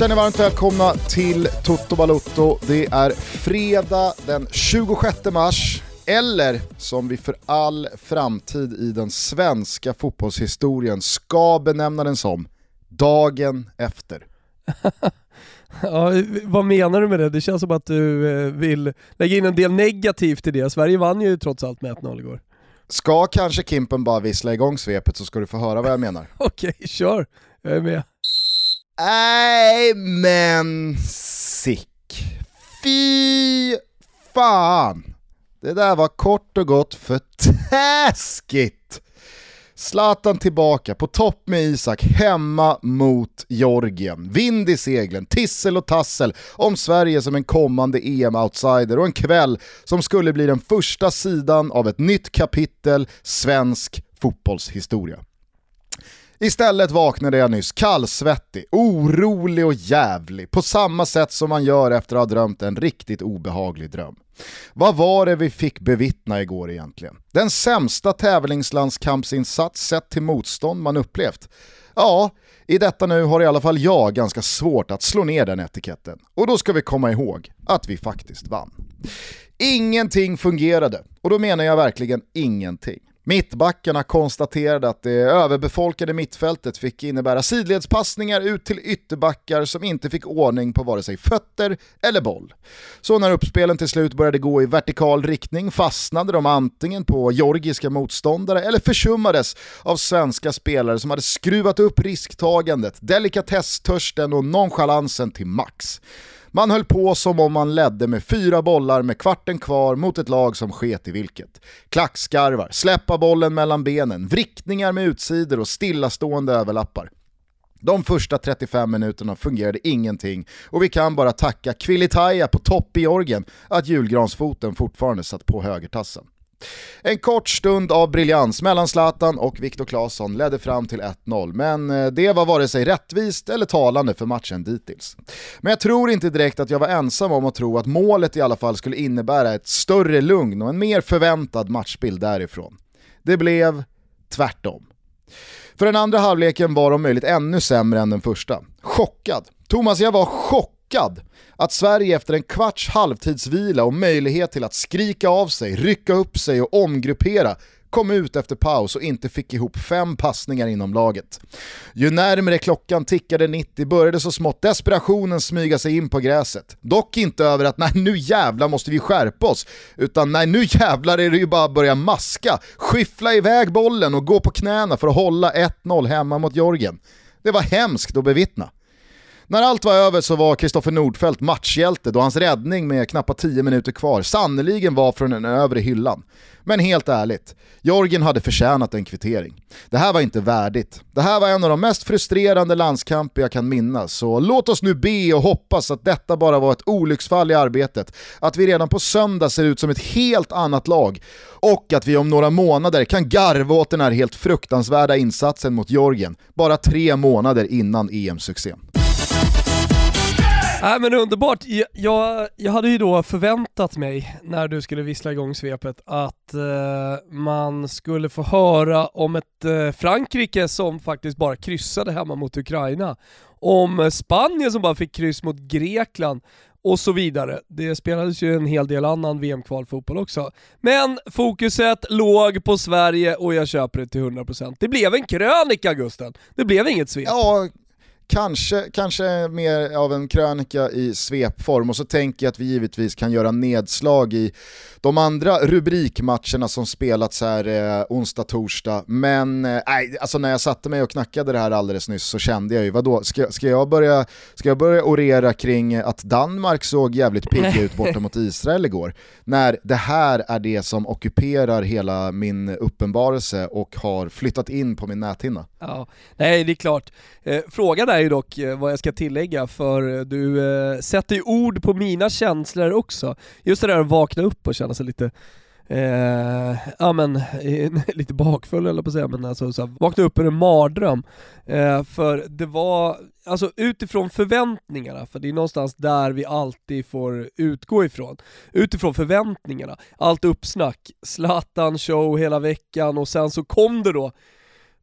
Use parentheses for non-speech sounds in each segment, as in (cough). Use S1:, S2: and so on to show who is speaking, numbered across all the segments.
S1: känner varmt välkomna till Toto Balotto. Det är fredag den 26 mars, eller som vi för all framtid i den svenska fotbollshistorien ska benämna den som, dagen efter. (laughs)
S2: ja, vad menar du med det? Det känns som att du eh, vill lägga in en del negativt i det. Sverige vann ju trots allt med 1-0 igår.
S1: Ska kanske Kimpen bara vissla igång svepet så ska du få höra vad jag menar. (laughs)
S2: Okej, kör. Jag är med.
S1: Nej men sick. Fy fan. Det där var kort och gott för taskigt. Zlatan tillbaka på topp med Isak, hemma mot Georgien. Vind i seglen, tissel och tassel om Sverige som en kommande EM-outsider och en kväll som skulle bli den första sidan av ett nytt kapitel svensk fotbollshistoria. Istället vaknade jag nyss kallsvettig, orolig och jävlig, på samma sätt som man gör efter att ha drömt en riktigt obehaglig dröm. Vad var det vi fick bevittna igår egentligen? Den sämsta tävlingslandskampsinsats sett till motstånd man upplevt? Ja, i detta nu har i alla fall jag ganska svårt att slå ner den etiketten. Och då ska vi komma ihåg att vi faktiskt vann. Ingenting fungerade, och då menar jag verkligen ingenting. Mittbackarna konstaterade att det överbefolkade mittfältet fick innebära sidledspassningar ut till ytterbackar som inte fick ordning på vare sig fötter eller boll. Så när uppspelen till slut började gå i vertikal riktning fastnade de antingen på georgiska motståndare eller försummades av svenska spelare som hade skruvat upp risktagandet, delikatesstörsten och nonchalansen till max. Man höll på som om man ledde med fyra bollar med kvarten kvar mot ett lag som sket i vilket. Klackskarvar, släppa bollen mellan benen, vrickningar med utsidor och stillastående överlappar. De första 35 minuterna fungerade ingenting och vi kan bara tacka Kvilitaja på topp i Georgien att julgransfoten fortfarande satt på högertassen. En kort stund av briljans mellan Zlatan och Viktor Claesson ledde fram till 1-0, men eh, det var vare sig rättvist eller talande för matchen dittills. Men jag tror inte direkt att jag var ensam om att tro att målet i alla fall skulle innebära ett större lugn och en mer förväntad matchbild därifrån. Det blev tvärtom. För den andra halvleken var om möjligt ännu sämre än den första. Chockad. Thomas, jag var chockad att Sverige efter en kvarts halvtidsvila och möjlighet till att skrika av sig, rycka upp sig och omgruppera kom ut efter paus och inte fick ihop fem passningar inom laget. Ju närmre klockan tickade 90 började så smått desperationen smyga sig in på gräset. Dock inte över att nej nu jävlar måste vi skärpa oss, utan nej nu jävlar är det ju bara att börja maska, skyffla iväg bollen och gå på knäna för att hålla 1-0 hemma mot Jorgen. Det var hemskt att bevittna. När allt var över så var Kristoffer Nordfeldt matchhjälte då hans räddning med knappt 10 minuter kvar sannoliken var från den övre hyllan. Men helt ärligt, Jorgen hade förtjänat en kvittering. Det här var inte värdigt. Det här var en av de mest frustrerande landskamper jag kan minnas, så låt oss nu be och hoppas att detta bara var ett olycksfall i arbetet, att vi redan på söndag ser ut som ett helt annat lag och att vi om några månader kan garva åt den här helt fruktansvärda insatsen mot Jorgen, bara tre månader innan EM-succén. (laughs)
S2: Nej men underbart. Jag, jag hade ju då förväntat mig, när du skulle vissla igång svepet, att eh, man skulle få höra om ett eh, Frankrike som faktiskt bara kryssade hemma mot Ukraina. Om Spanien som bara fick kryss mot Grekland och så vidare. Det spelades ju en hel del annan VM-kvalfotboll också. Men fokuset låg på Sverige och jag köper det till 100%. Det blev en krönika Gusten, det blev inget svep.
S1: Ja, Kanske, kanske mer av en krönika i svepform och så tänker jag att vi givetvis kan göra nedslag i de andra rubrikmatcherna som spelats här eh, onsdag, torsdag. Men eh, alltså när jag satte mig och knackade det här alldeles nyss så kände jag ju, vadå, ska, ska, jag, börja, ska jag börja orera kring att Danmark såg jävligt pigga ut borta mot Israel igår? När det här är det som ockuperar hela min uppenbarelse och har flyttat in på min näthinna.
S2: Ja, nej det är klart. Eh, frågan är ju dock eh, vad jag ska tillägga, för eh, du eh, sätter ju ord på mina känslor också. Just det där att vakna upp och känna sig lite Eh, ja men, (laughs) lite bakfull eller på att säga, men alltså så här, vakna upp ur en mardröm. Eh, för det var, alltså utifrån förväntningarna, för det är någonstans där vi alltid får utgå ifrån. Utifrån förväntningarna, allt uppsnack, Zlatan show hela veckan och sen så kom det då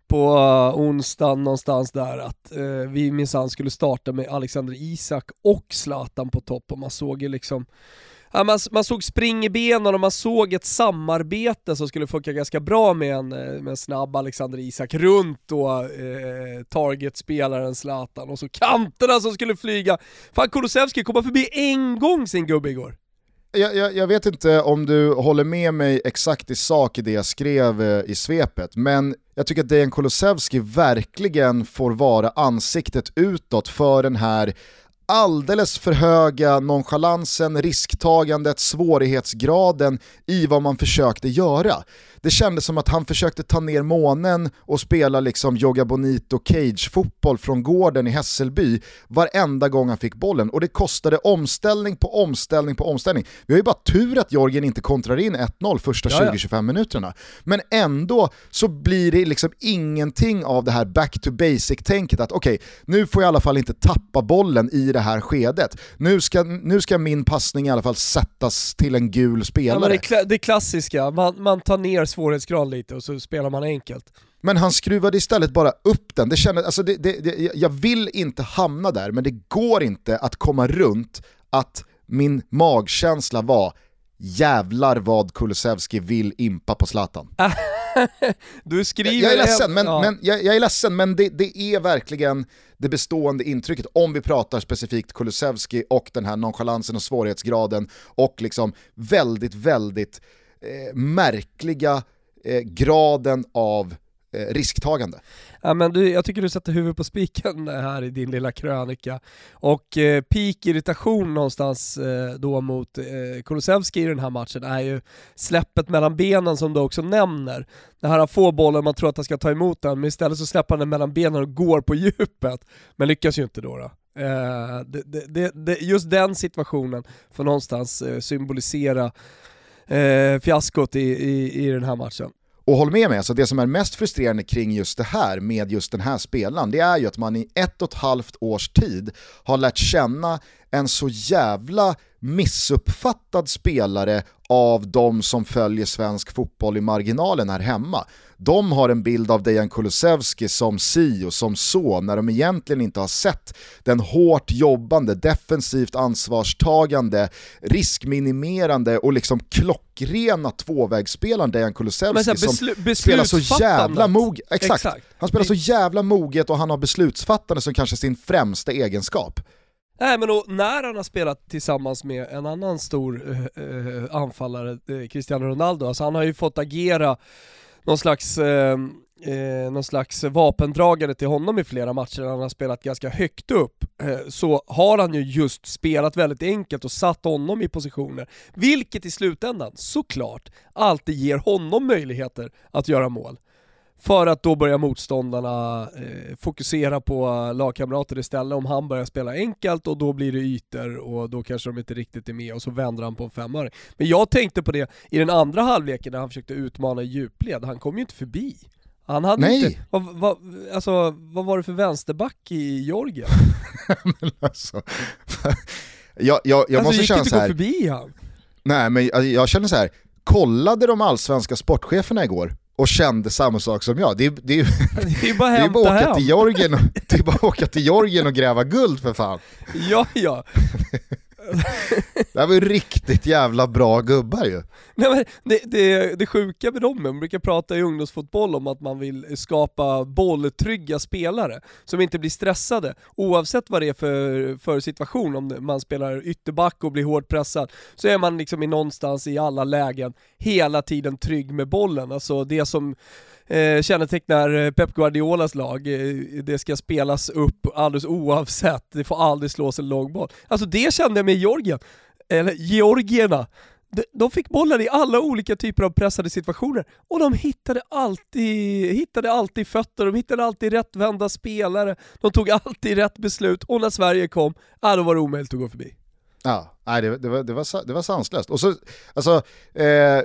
S2: på uh, onsdagen någonstans där att uh, vi minsann skulle starta med Alexander Isak och Zlatan på topp och man såg ju liksom Ja, man, man såg spring i benen och man såg ett samarbete som skulle funka ganska bra med en, eh, med en snabb Alexander Isak runt då eh, targetspelaren Zlatan och så kanterna som skulle flyga. Fan Kulusevski kom förbi en gång sin gubbe igår.
S1: Jag, jag, jag, vet inte om du håller med mig exakt i sak i det jag skrev eh, i svepet, men jag tycker att Dejan Kulusevski verkligen får vara ansiktet utåt för den här alldeles för höga nonchalansen, risktagandet, svårighetsgraden i vad man försökte göra. Det kändes som att han försökte ta ner månen och spela liksom Joga Bonito cage-fotboll från gården i Hässelby varenda gång han fick bollen och det kostade omställning på omställning på omställning. Vi har ju bara tur att Jorgen inte kontrar in 1-0 första 20-25 minuterna. Men ändå så blir det liksom ingenting av det här back to basic-tänket att okej, okay, nu får jag i alla fall inte tappa bollen i det här skedet. Nu ska, nu ska min passning i alla fall sättas till en gul spelare.
S2: Ja, det, det klassiska, man, man tar ner svårighetsgrad lite och så spelar man enkelt.
S1: Men han skruvade istället bara upp den. Det kändes, alltså det, det, det, jag vill inte hamna där, men det går inte att komma runt att min magkänsla var jävlar vad Kulusevski vill impa på Zlatan. (laughs)
S2: du skriver...
S1: Jag, jag är ledsen, men, ja. men, jag, jag, är ledsen, men det, det, är verkligen det bestående intrycket om vi pratar specifikt Kulusevski och den här nonchalansen och svårighetsgraden och liksom väldigt, väldigt eh, märkliga eh, graden av eh, risktagande.
S2: Ja, men du, jag tycker du sätter huvudet på spiken (laughs) här i din lilla krönika. Och eh, peak irritation någonstans eh, då mot eh, Kulusevski i den här matchen är ju släppet mellan benen som du också nämner. När han får bollen, man tror att han ska ta emot den, men istället så släpper han den mellan benen och går på djupet. Men lyckas ju inte då. då. Eh, det, det, det, just den situationen får någonstans eh, symbolisera eh, fiaskot i, i, i den här matchen.
S1: Och håll med mig, alltså det som är mest frustrerande kring just det här med just den här spelaren, det är ju att man i ett och ett halvt års tid har lärt känna en så jävla missuppfattad spelare av de som följer svensk fotboll i marginalen här hemma. De har en bild av Dejan Kulusevski som si och som så, när de egentligen inte har sett den hårt jobbande, defensivt ansvarstagande, riskminimerande och liksom klockrena tvåvägsspelaren Dejan Kulusevski som spelar så jävla moget. Exakt. Exakt. Han spelar så jävla moget och han har beslutsfattande som kanske sin främsta egenskap.
S2: Nej men och när han har spelat tillsammans med en annan stor eh, eh, anfallare, eh, Cristiano Ronaldo, alltså han har ju fått agera någon slags eh, eh någon slags vapendragare till honom i flera matcher han har spelat ganska högt upp, eh, så har han ju just spelat väldigt enkelt och satt honom i positioner, vilket i slutändan såklart alltid ger honom möjligheter att göra mål. För att då börjar motståndarna eh, fokusera på lagkamrater istället om han börjar spela enkelt och då blir det ytor och då kanske de inte riktigt är med och så vänder han på en femöring. Men jag tänkte på det i den andra halvleken när han försökte utmana djupled, han kom ju inte förbi. Han hade
S1: Nej.
S2: inte, vad, vad, alltså, vad var det för vänsterback i Georgien? (laughs)
S1: men alltså, jag, jag, jag
S2: alltså,
S1: måste känna så här.
S2: gick inte gå förbi han?
S1: Nej men alltså, jag känner så här. kollade de allsvenska sportcheferna igår och kände samma sak som jag. Det är, det är, (laughs)
S2: det är bara, (laughs)
S1: det är bara
S2: åka
S1: hem. till Georgien och, (laughs) det är bara åka till Georgien och gräva guld för fan.
S2: Ja, ja. (laughs)
S1: det här var ju riktigt jävla bra gubbar ju.
S2: Nej, men det, det, det sjuka med dem, man brukar prata i ungdomsfotboll om att man vill skapa bolltrygga spelare som inte blir stressade oavsett vad det är för, för situation, om man spelar ytterback och blir hårt pressad, så är man liksom i någonstans i alla lägen hela tiden trygg med bollen. Alltså det som eh, kännetecknar eh, Pep Guardiolas lag. Eh, det ska spelas upp alldeles oavsett, det får aldrig slås en lång boll. Alltså det kände jag med Georgien, eller Georgierna. De, de fick bollen i alla olika typer av pressade situationer och de hittade alltid, hittade alltid fötter, de hittade alltid rättvända spelare, de tog alltid rätt beslut och när Sverige kom, ja, då var det omöjligt att gå förbi.
S1: Ja, nej, det, det, var, det, var, det var sanslöst. Och så, alltså, eh,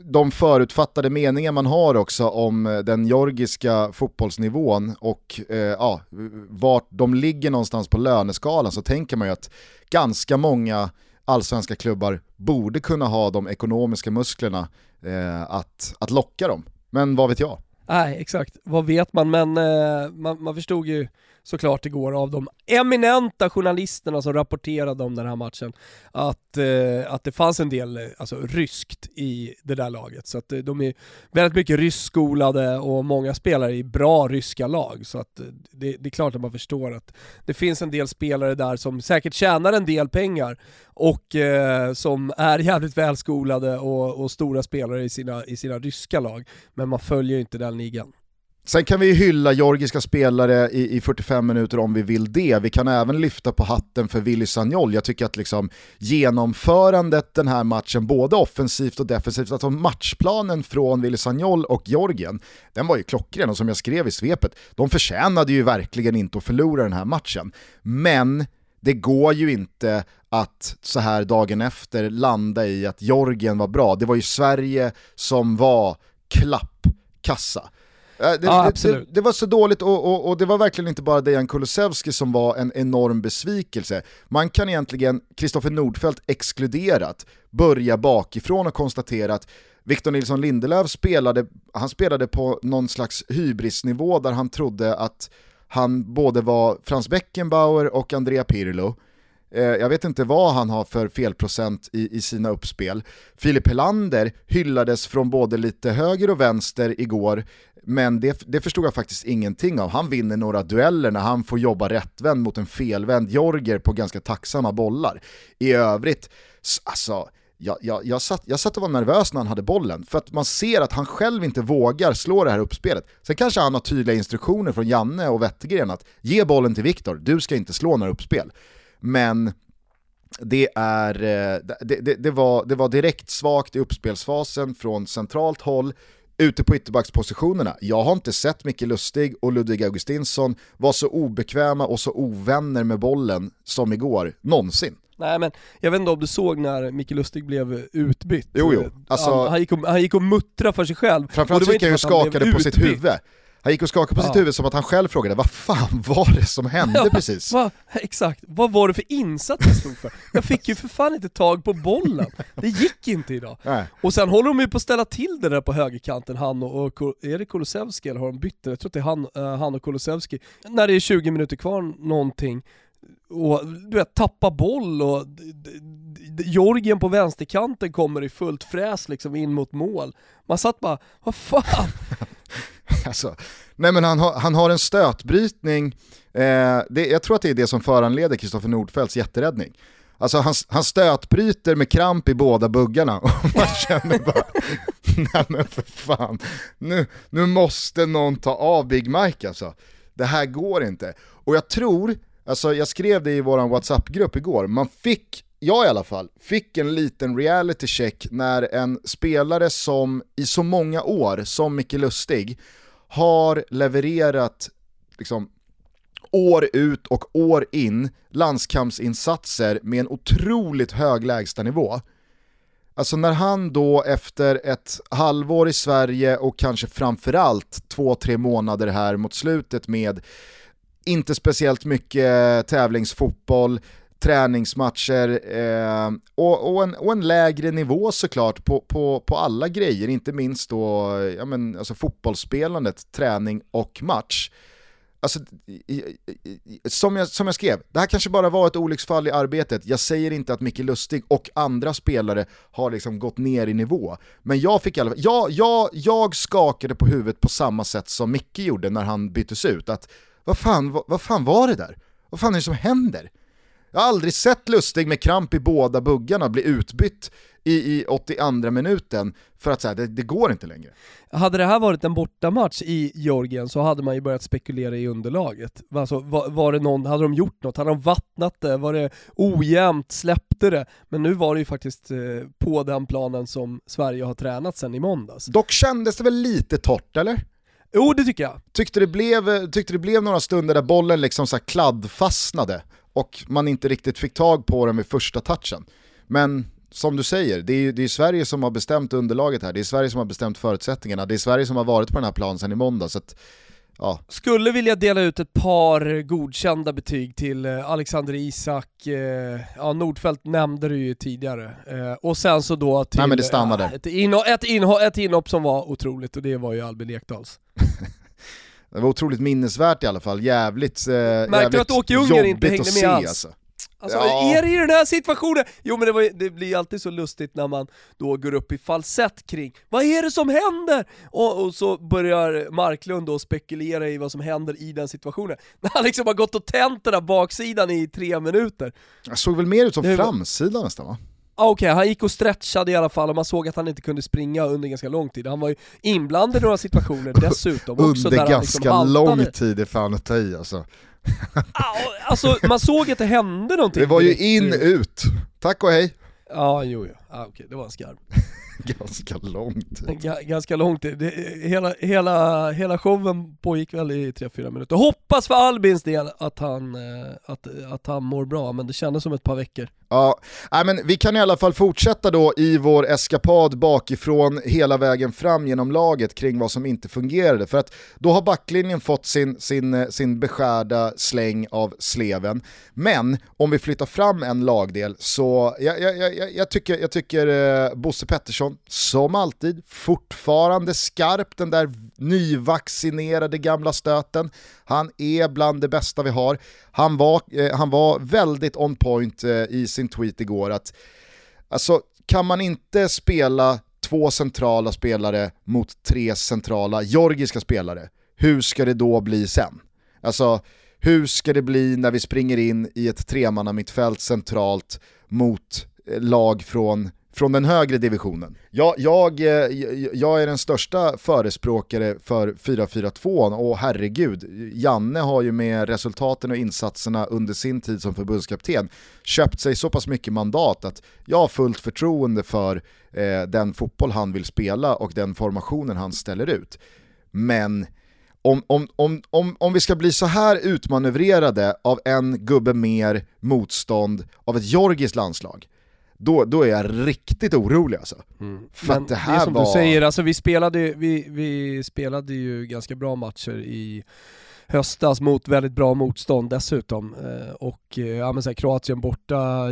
S1: de förutfattade meningar man har också om eh, den georgiska fotbollsnivån och eh, ja, vart de ligger någonstans på löneskalan så tänker man ju att ganska många allsvenska klubbar borde kunna ha de ekonomiska musklerna eh, att, att locka dem. Men vad vet jag?
S2: Nej, exakt. Vad vet man? Men eh, man, man förstod ju såklart igår av de eminenta journalisterna som rapporterade om den här matchen att, eh, att det fanns en del eh, alltså, ryskt i det där laget. Så att eh, de är väldigt mycket ryskskolade och många spelare i bra ryska lag. Så att eh, det, det, är klart att man förstår att det finns en del spelare där som säkert tjänar en del pengar och eh, som är jävligt välskolade och, och, stora spelare i sina, i sina ryska lag. Men man följer ju inte den ligan.
S1: Sen kan vi hylla georgiska spelare i, i, 45 minuter om vi vill det. Vi kan även lyfta på hatten för Willy Sagnol. Jag tycker att liksom genomförandet den här matchen, både offensivt och defensivt, alltså matchplanen från Willy Sagnol och Georgien, den var ju klockren och som jag skrev i svepet, de förtjänade ju verkligen inte att förlora den här matchen. Men det går ju inte att så här dagen efter landa i att Georgien var bra. Det var ju Sverige som var klappkassa. Det, ja, det, det, det, var så dåligt och, och, och, det var verkligen inte bara Dejan Kulusevski som var en enorm besvikelse. Man kan egentligen, Kristoffer Nordfeldt exkluderat, börja bakifrån och konstatera att Victor Nilsson Lindelöf spelade, han spelade på någon slags hybrisnivå där han trodde att han både var Frans Beckenbauer och Andrea Pirlo. Eh, jag vet inte vad han har för felprocent i, i sina uppspel. Filip Helander hyllades från både lite höger och vänster igår, men det, det förstod jag faktiskt ingenting av. Han vinner några dueller när han får jobba rättvänd mot en felvänd Jorger på ganska tacksamma bollar. I övrigt, alltså, jag, jag, jag, satt, jag satt och var nervös när han hade bollen, för att man ser att han själv inte vågar slå det här uppspelet. Sen kanske han har tydliga instruktioner från Janne och Wettergren att ge bollen till Viktor, du ska inte slå några uppspel. Men det, är, eh, det, det, det, var, det var direkt svagt i uppspelsfasen från centralt håll, ute på ytterbackspositionerna. Jag har inte sett Micke Lustig och Ludvig Augustinsson vara så obekväma och så ovänner med bollen som igår, någonsin.
S2: Nej men jag vet inte om du såg när Micke Lustig blev utbytt?
S1: Jo jo.
S2: Alltså, han, han, gick och, han gick och muttrade för sig själv.
S1: Framförallt han ju och skakade på sitt huvud. Han gick och skakade på ja. sitt huvud som att han själv frågade vad fan (laughs) var det som hände (laughs) ja, precis?
S2: Va, exakt, vad var det för insats jag stod för? Jag fick ju för fan inte tag på bollen, det gick inte idag. Nej. Och sen håller de ju på att ställa till det där på högerkanten, han och, och är det Kulusevski eller har de bytt det? Jag tror att det är han, uh, han och Kulusevski. När det är 20 minuter kvar någonting, och du vet, tappa boll och Jorgen på vänsterkanten kommer i fullt fräs liksom in mot mål. Man satt bara, vad fan? (laughs)
S1: alltså, nej men han har, han har en stötbrytning, eh, det, jag tror att det är det som föranleder Kristoffer Nordfeldts jätteräddning. Alltså han, han stötbryter med kramp i båda buggarna (laughs) och man känner bara, (laughs) nej men för fan, nu, nu måste någon ta av Big Mike alltså. Det här går inte. Och jag tror, alltså jag skrev det i vår WhatsApp-grupp igår, man fick jag i alla fall, fick en liten reality check när en spelare som i så många år, som Micke Lustig, har levererat liksom, år ut och år in landskampsinsatser med en otroligt hög lägstanivå. Alltså när han då efter ett halvår i Sverige och kanske framförallt två, tre månader här mot slutet med inte speciellt mycket tävlingsfotboll, träningsmatcher eh, och, och, en, och, en, lägre nivå såklart på, på, på alla grejer, inte minst då ja, men, alltså fotbollsspelandet, träning och match. Alltså, som, jag, som jag skrev, det här kanske bara var ett olycksfall i arbetet, jag säger inte att Micke Lustig och andra spelare har liksom gått ner i nivå. Men jag fick i alla fall, jag, jag, jag skakade på huvudet på samma sätt som Micke gjorde när han byttes ut, att vad fan, vad, vad fan var det där? Vad fan är det som händer? Jag har aldrig sett Lustig med kramp i båda buggarna bli utbytt i, i 82 minuten för att säga det, det går inte längre.
S2: Hade det här varit en bortamatch i Georgien så hade man ju börjat spekulera i underlaget. Alltså, var, var, det någon, hade de gjort något? Hade de vattnat det? Var det ojämnt? Släppte det? Men nu var det ju faktiskt eh, på den planen som Sverige har tränat sedan i måndags.
S1: Dock kändes det väl lite torrt eller?
S2: Jo det tycker jag.
S1: Tyckte det blev, tyckte det blev några stunder där bollen liksom så kladdfastnade och man inte riktigt fick tag på den vid första touchen. Men som du säger, det är, det är Sverige som har bestämt underlaget här, det är Sverige som har bestämt förutsättningarna, det är Sverige som har varit på den här planen sedan i måndag. Så att, ja.
S2: Skulle vilja dela ut ett par godkända betyg till eh, Alexander Isak, eh, ja Nordfeldt nämnde du ju tidigare, eh, och sen så då till
S1: Nej, men det stannar där.
S2: ett, inhopp, ett, inhopp, ett inhopp som var otroligt och det var ju Albin Ekdals. (laughs)
S1: Det var otroligt minnesvärt i alla fall, jävligt, eh, jävligt
S2: att Åke Ljunggren inte hängde med
S1: se,
S2: alls?
S1: Alltså.
S2: Alltså
S1: Ja.
S2: är det i den här situationen? Jo men det, var, det blir alltid så lustigt när man då går upp i falsett kring vad är det som händer? Och, och så börjar Marklund då spekulera i vad som händer i den situationen. När (laughs) han liksom har gått och tänt den där baksidan i tre minuter.
S1: Jag såg väl mer ut som
S2: Det var-
S1: framsidan nästan va?
S2: Ah, Okej, han gick och stretchade i alla fall och man såg att han inte kunde springa under ganska lång tid. Han var ju inblandad i några situationer dessutom också
S1: Under
S2: han
S1: ganska
S2: liksom
S1: lång tid är fan att ta i alltså.
S2: Ah, alltså man såg att det hände någonting.
S1: Det var ju in, ut. Tack och hej.
S2: Ja, jo, jo. Ah, okej, det var en skarv. (laughs)
S1: Ganska lång tid.
S2: Ga- ganska långt. Det, det, hela, hela, hela showen pågick väl i 3-4 minuter. Hoppas för Albins del att han, eh, att, att han mår bra, men det kändes som ett par veckor.
S1: Ja, nej, men vi kan i alla fall fortsätta då i vår eskapad bakifrån hela vägen fram genom laget kring vad som inte fungerade. För att då har backlinjen fått sin, sin, eh, sin beskärda släng av sleven. Men om vi flyttar fram en lagdel så jag, jag, jag, jag tycker, jag tycker eh, Bosse Pettersson, som alltid, fortfarande skarp den där nyvaccinerade gamla stöten. Han är bland det bästa vi har. Han var, eh, han var väldigt on point eh, i sin tweet igår att alltså, kan man inte spela två centrala spelare mot tre centrala georgiska spelare, hur ska det då bli sen? Alltså, hur ska det bli när vi springer in i ett tremannamittfält centralt mot eh, lag från, från den högre divisionen? Jag, jag, eh, jag är den största förespråkare för 4-4-2 och herregud, Janne har ju med resultaten och insatserna under sin tid som förbundskapten köpt sig så pass mycket mandat att jag har fullt förtroende för eh, den fotboll han vill spela och den formationen han ställer ut. Men om, om, om, om, om vi ska bli så här utmanövrerade av en gubbe mer motstånd av ett georgiskt landslag, då, då är jag riktigt orolig alltså. För
S2: Men
S1: det här
S2: är som
S1: var...
S2: du säger, alltså vi spelade, vi, vi spelade ju ganska bra matcher i höstas mot väldigt bra motstånd dessutom. Eh, och eh, ja, men så här, Kroatien borta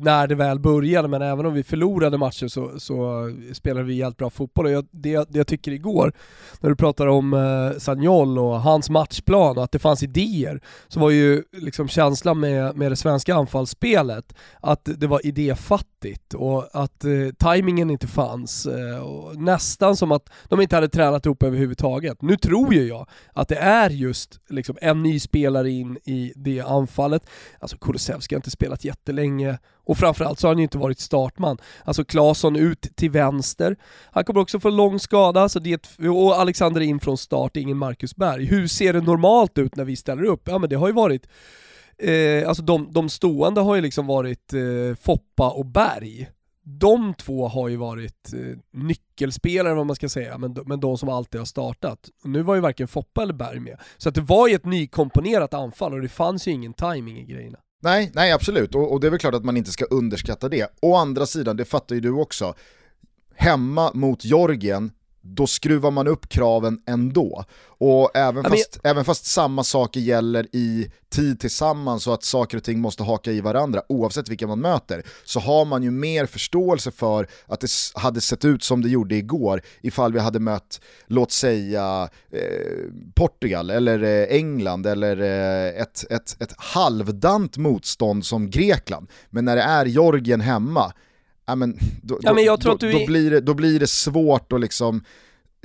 S2: när det väl började, men även om vi förlorade matcher så, så spelade vi helt bra fotboll. Och jag, det, det jag tycker igår, när du pratar om eh, Sagnol och hans matchplan och att det fanns idéer, så var ju liksom känslan med, med det svenska anfallsspelet att det var idéfattigt och att eh, tajmingen inte fanns. Eh, och nästan som att de inte hade tränat ihop överhuvudtaget. Nu tror ju jag att det är just liksom, en ny spelare in i det anfallet. Alltså Kulusevski har inte spelat jättelänge och framförallt så har han ju inte varit startman. Alltså Claesson ut till vänster. Han kommer också få lång skada, så det är och Alexander in från start, ingen Marcus Berg. Hur ser det normalt ut när vi ställer upp? Ja men det har ju varit Eh, alltså de, de stående har ju liksom varit eh, Foppa och Berg. De två har ju varit eh, nyckelspelare vad man ska säga, men, de- men de som alltid har startat. Nu var ju varken Foppa eller Berg med. Så att det var ju ett nykomponerat anfall och det fanns ju ingen timing i grejerna.
S1: Nej, nej absolut, och, och det är väl klart att man inte ska underskatta det. Å andra sidan, det fattar ju du också, hemma mot Georgien, då skruvar man upp kraven ändå. Och även
S2: men-
S1: fast, även fast samma saker gäller i tid tillsammans och att saker och ting måste haka i varandra, oavsett vilka man möter, så har man ju mer förståelse för att det hade sett ut som det gjorde igår ifall vi hade mött, låt säga, eh, Portugal eller eh, England eller eh, ett, ett, ett halvdant motstånd som Grekland. Men när det är Georgien hemma, ja, men, då,
S2: Ja, men jag tror
S1: då,
S2: att du
S1: då,
S2: är-
S1: blir det, då blir det svårt att liksom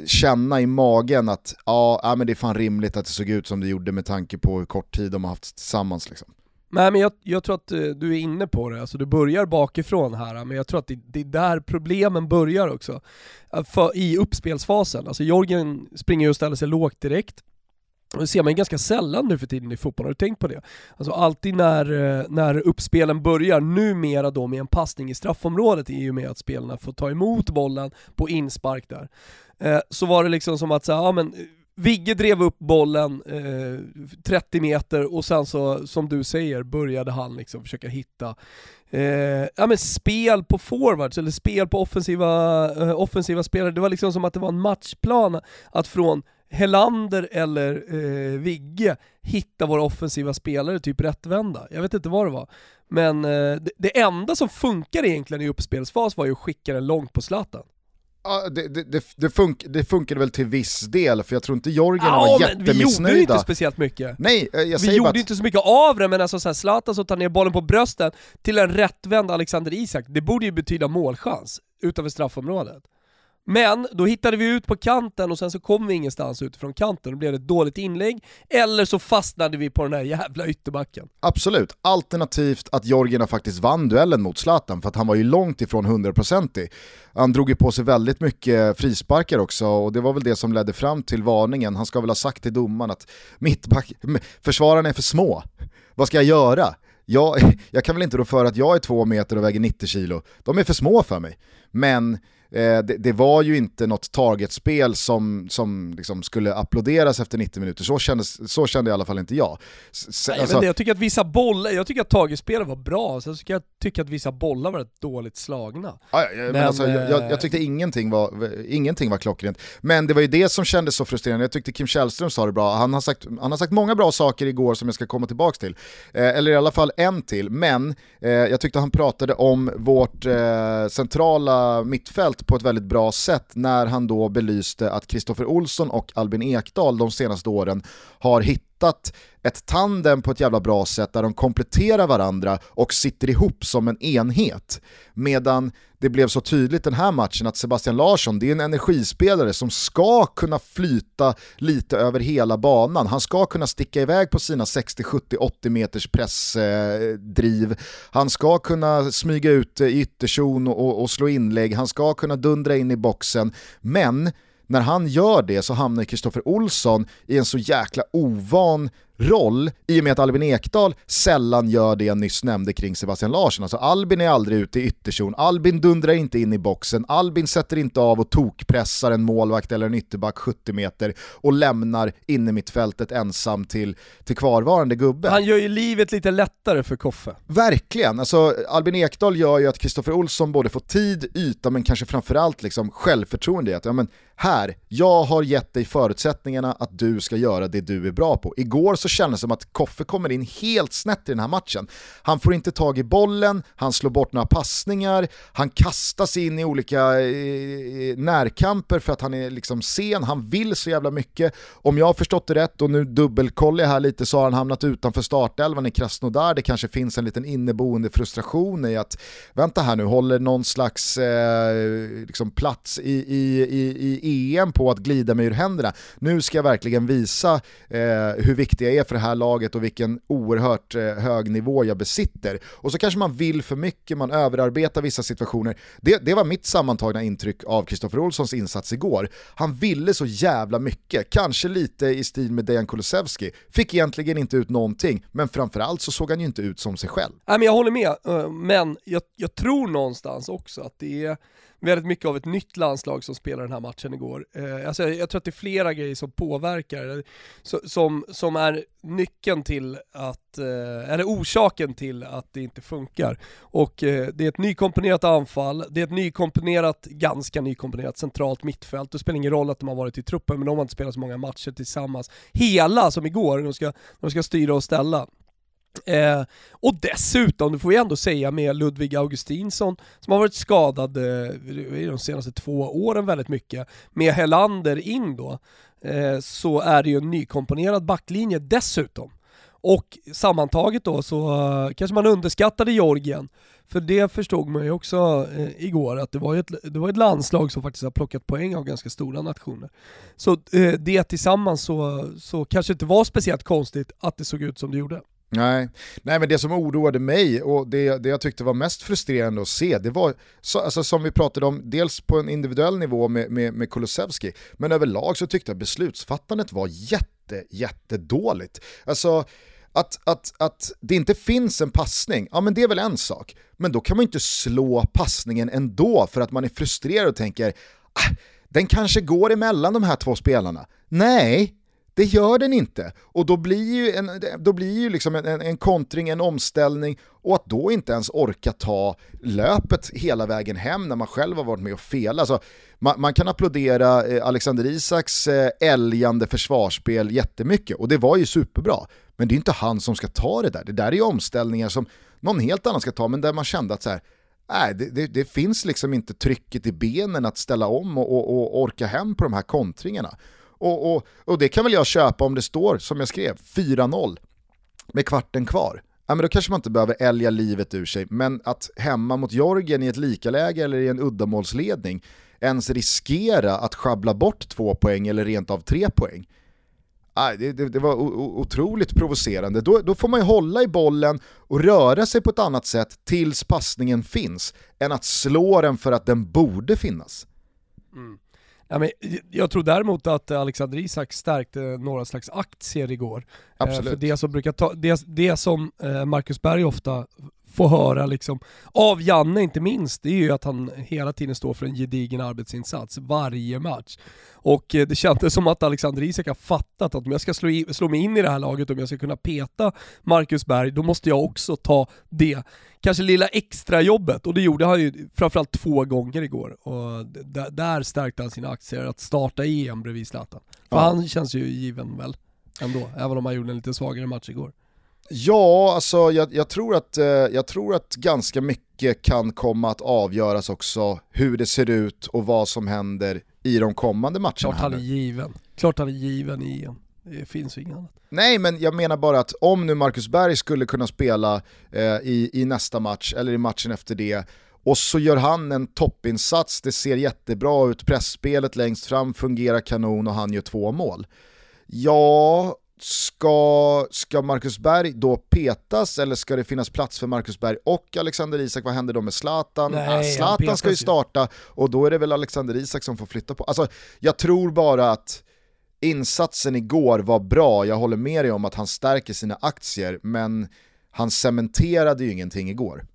S1: känna i magen att ja, ja men det är fan rimligt att det såg ut som det gjorde med tanke på hur kort tid de har haft tillsammans. Liksom.
S2: Nej men jag, jag tror att eh, du är inne på det, alltså du börjar bakifrån här, men jag tror att det, det är där problemen börjar också. För, I uppspelsfasen, alltså Jorgen springer och ställer sig lågt direkt, det ser man ju ganska sällan nu för tiden i fotboll, har du tänkt på det? Alltså alltid när, eh, när uppspelen börjar, numera då med en passning i straffområdet i och med att spelarna får ta emot bollen på inspark där, eh, så var det liksom som att säga, ja men eh, Vigge drev upp bollen eh, 30 meter och sen så, som du säger, började han liksom försöka hitta eh, ja, men spel på forwards, eller spel på offensiva, eh, offensiva spelare. Det var liksom som att det var en matchplan att från Helander eller eh, Vigge hitta våra offensiva spelare typ rättvända. Jag vet inte vad det var. Men eh, det, det, enda som funkar egentligen i uppspelsfas var ju att skicka den långt på Zlatan.
S1: Ja, det, det, det, funk, det funkade väl till viss del, för jag tror inte Jorgen ja, var jättemissnöjda.
S2: Vi gjorde inte speciellt mycket.
S1: Nej, eh, jag
S2: vi gjorde att... inte så mycket av det, men alltså såhär, Zlatan som tar ner bollen på brösten till en rättvänd Alexander Isak, det borde ju betyda målchans utanför straffområdet. Men då hittade vi ut på kanten och sen så kom vi ingenstans utifrån kanten. Då blev det ett dåligt inlägg, eller så fastnade vi på den här jävla ytterbacken.
S1: Absolut, alternativt att Jorgina faktiskt vann duellen mot Zlatan för att han var ju långt ifrån hundraprocentig. Han drog ju på sig väldigt mycket frisparkar också och det var väl det som ledde fram till varningen. Han ska väl ha sagt till domaren att mittback, försvararna är för små. Vad ska jag göra? Jag, (laughs) jag kan väl inte rå för att jag är två meter och väger 90 kilo. De är för små för mig. Men Eh, det, det, var ju inte något targetspel som, som liksom skulle applåderas efter 90 minuter, så, kändes, så kände i alla fall inte jag.
S2: S Nej, alltså, jag tycker att vissa bollar, jag tycker att targetspelet var bra, sen tycker jag tycker att vissa bollar var rätt dåligt slagna.
S1: Ja, men, men alltså, jag, jag, jag, tyckte ingenting var, ingenting var klockrent. Men det var ju det som kändes så frustrerande, jag tyckte Kim Källström sa det bra, han har sagt, han har sagt många bra saker igår som jag ska komma tillbaka till. Eh, eller i alla fall en till, men eh, jag tyckte han pratade om vårt eh, centrala mittfält på ett väldigt bra sätt när han då belyste att Kristoffer Olsson och Albin Ekdal de senaste åren har hittat ett tandem på ett jävla bra sätt där de kompletterar varandra och sitter ihop som en enhet. Medan det blev så tydligt den här matchen att Sebastian Larsson, det är en energispelare som ska kunna flyta lite över hela banan. Han ska kunna sticka iväg på sina 60, 70, 80 meters pressdriv. Eh, han ska kunna smyga ut i ytterzon och, och slå inlägg. Han ska kunna dundra in i boxen. Men när han gör det så hamnar Kristoffer Olsson i en så jäkla ovan roll i och med att Albin Ekdal sällan gör det jag nyss nämnde kring Sebastian Larsson. Alltså Albin är aldrig ute i ytterzon, Albin dundrar inte in i boxen, Albin sätter inte av och tokpressar en målvakt eller en ytterback 70 meter och lämnar inne mittfältet ensam till, till kvarvarande gubbe.
S2: Han gör ju livet lite lättare för Koffe.
S1: Verkligen, alltså Albin Ekdal gör ju att Kristoffer Olsson både får tid, yta men kanske framförallt liksom självförtroende i att ja, men här, jag har gett dig förutsättningarna att du ska göra det du är bra på. Igår så kändes det som att Koffe kommer in helt snett i den här matchen. Han får inte tag i bollen, han slår bort några passningar, han kastas in i olika eh, eh, närkamper för att han är liksom sen, han vill så jävla mycket. Om jag har förstått det rätt, och nu dubbelkollar jag här lite, så har han hamnat utanför startelvan i Krasnodar. Det kanske finns en liten inneboende frustration i att, vänta här nu, håller någon slags eh, liksom plats i, i, i, i EM på att glida mig ur händerna. Nu ska jag verkligen visa eh, hur viktig jag är för det här laget och vilken oerhört eh, hög nivå jag besitter. Och så kanske man vill för mycket, man överarbetar vissa situationer. Det, det var mitt sammantagna intryck av Kristoffer Olssons insats igår. Han ville så jävla mycket, kanske lite i stil med Dejan Kulusevski. Fick egentligen inte ut någonting, men framförallt så såg han ju inte ut som sig själv.
S2: Nej, men jag håller med, eh, men jag, jag tror någonstans också att det är väldigt mycket av ett nytt landslag som spelar den här matchen igår. Eh, alltså jag, tror att det är flera grejer som påverkar, eh, som, som är nyckeln till att, eh, eller orsaken till att det inte funkar. Och eh, det är ett nykomponerat anfall, det är ett nykomponerat, ganska nykomponerat centralt mittfält. Det spelar ingen roll att de har varit i truppen, men de har inte spelat så många matcher tillsammans. Hela som igår, de ska, de ska styra och ställa. Eh, och dessutom, det får vi ändå säga med Ludvig Augustinsson som har varit skadad eh, de senaste två åren väldigt mycket, med Helander in då, eh, så är det ju en nykomponerad backlinje dessutom. Och sammantaget då så uh, kanske man underskattade Georgien, för det förstod man ju också eh, igår att det var, ett, det var ett landslag som faktiskt har plockat poäng av ganska stora nationer. Så eh, det tillsammans så, så kanske inte var speciellt konstigt att det såg ut som det gjorde.
S1: Nej. Nej, men det som oroade mig och det, det jag tyckte var mest frustrerande att se, det var så, alltså, som vi pratade om, dels på en individuell nivå med, med, med Kulusevski, men överlag så tyckte jag beslutsfattandet var jätte, jättedåligt. Alltså, att, att, att det inte finns en passning, ja men det är väl en sak. Men då kan man inte slå passningen ändå för att man är frustrerad och tänker, ah, den kanske går emellan de här två spelarna. Nej, det gör den inte. Och då blir ju, en, då blir ju liksom en, en, en kontring, en omställning och att då inte ens orka ta löpet hela vägen hem när man själv har varit med och felat. Alltså, man, man, kan applådera eh, Alexander Isaks eh, älgande försvarsspel jättemycket och det var ju superbra. Men det är inte han som ska ta det där. Det där är ju omställningar som någon helt annan ska ta, men där man kände att så här, nej, det, det, det, finns liksom inte trycket i benen att ställa om och, och, och orka hem på de här kontringarna. Och, och, och, det kan väl jag köpa om det står, som jag skrev, 4-0 med kvarten kvar. Ja, men då kanske man inte behöver älga livet ur sig, men att hemma mot Jorgen i ett likaläge eller i en uddamålsledning ens riskera att schabbla bort två poäng eller rent av tre poäng. Det, det, det var otroligt provocerande. Då, då, får man ju hålla i bollen och röra sig på ett annat sätt tills passningen finns, än att slå den för att den borde finnas.
S2: Mm. Ja, men jag tror däremot att Alexander Isak stärkte några slags aktier igår.
S1: Eh, Absolut.
S2: För det som, brukar ta, det, det som eh, Marcus Berg ofta får höra liksom, av Janne inte minst, det är ju att han hela tiden står för en gedigen arbetsinsats varje match. Och eh, det kändes som att Alexander Isak har fattat att om jag ska slå, i, slå mig in i det här laget, om jag ska kunna peta Marcus Berg, då måste jag också ta det kanske lilla extra jobbet och det gjorde han ju framförallt två gånger igår. Och där stärkte han sina aktier att starta EM bredvid Zlatan. För ja. han känns ju given väl ändå, även om han gjorde en lite svagare match igår.
S1: Ja, alltså jag, jag, tror att, eh, jag tror att ganska mycket kan komma att avgöras också hur det ser ut och vad som händer i de kommande matcherna.
S2: Klart han är given. Klart han är given i EM. Det finns inget annat.
S1: Nej, men jag menar bara att om nu Marcus Berg skulle kunna spela eh, i, i nästa match, eller i matchen efter det, och så gör han en toppinsats, det ser jättebra ut, pressspelet längst fram fungerar kanon och han gör två mål. Ja, Ska, ska Marcus Berg då petas eller ska det finnas plats för Marcus Berg och Alexander Isak? Vad händer då med Zlatan? Nej, Zlatan ska ju starta och då är det väl Alexander Isak som får flytta på. Alltså, jag tror bara att insatsen igår var bra, jag håller med dig om att han stärker sina aktier, men han cementerade ju ingenting igår.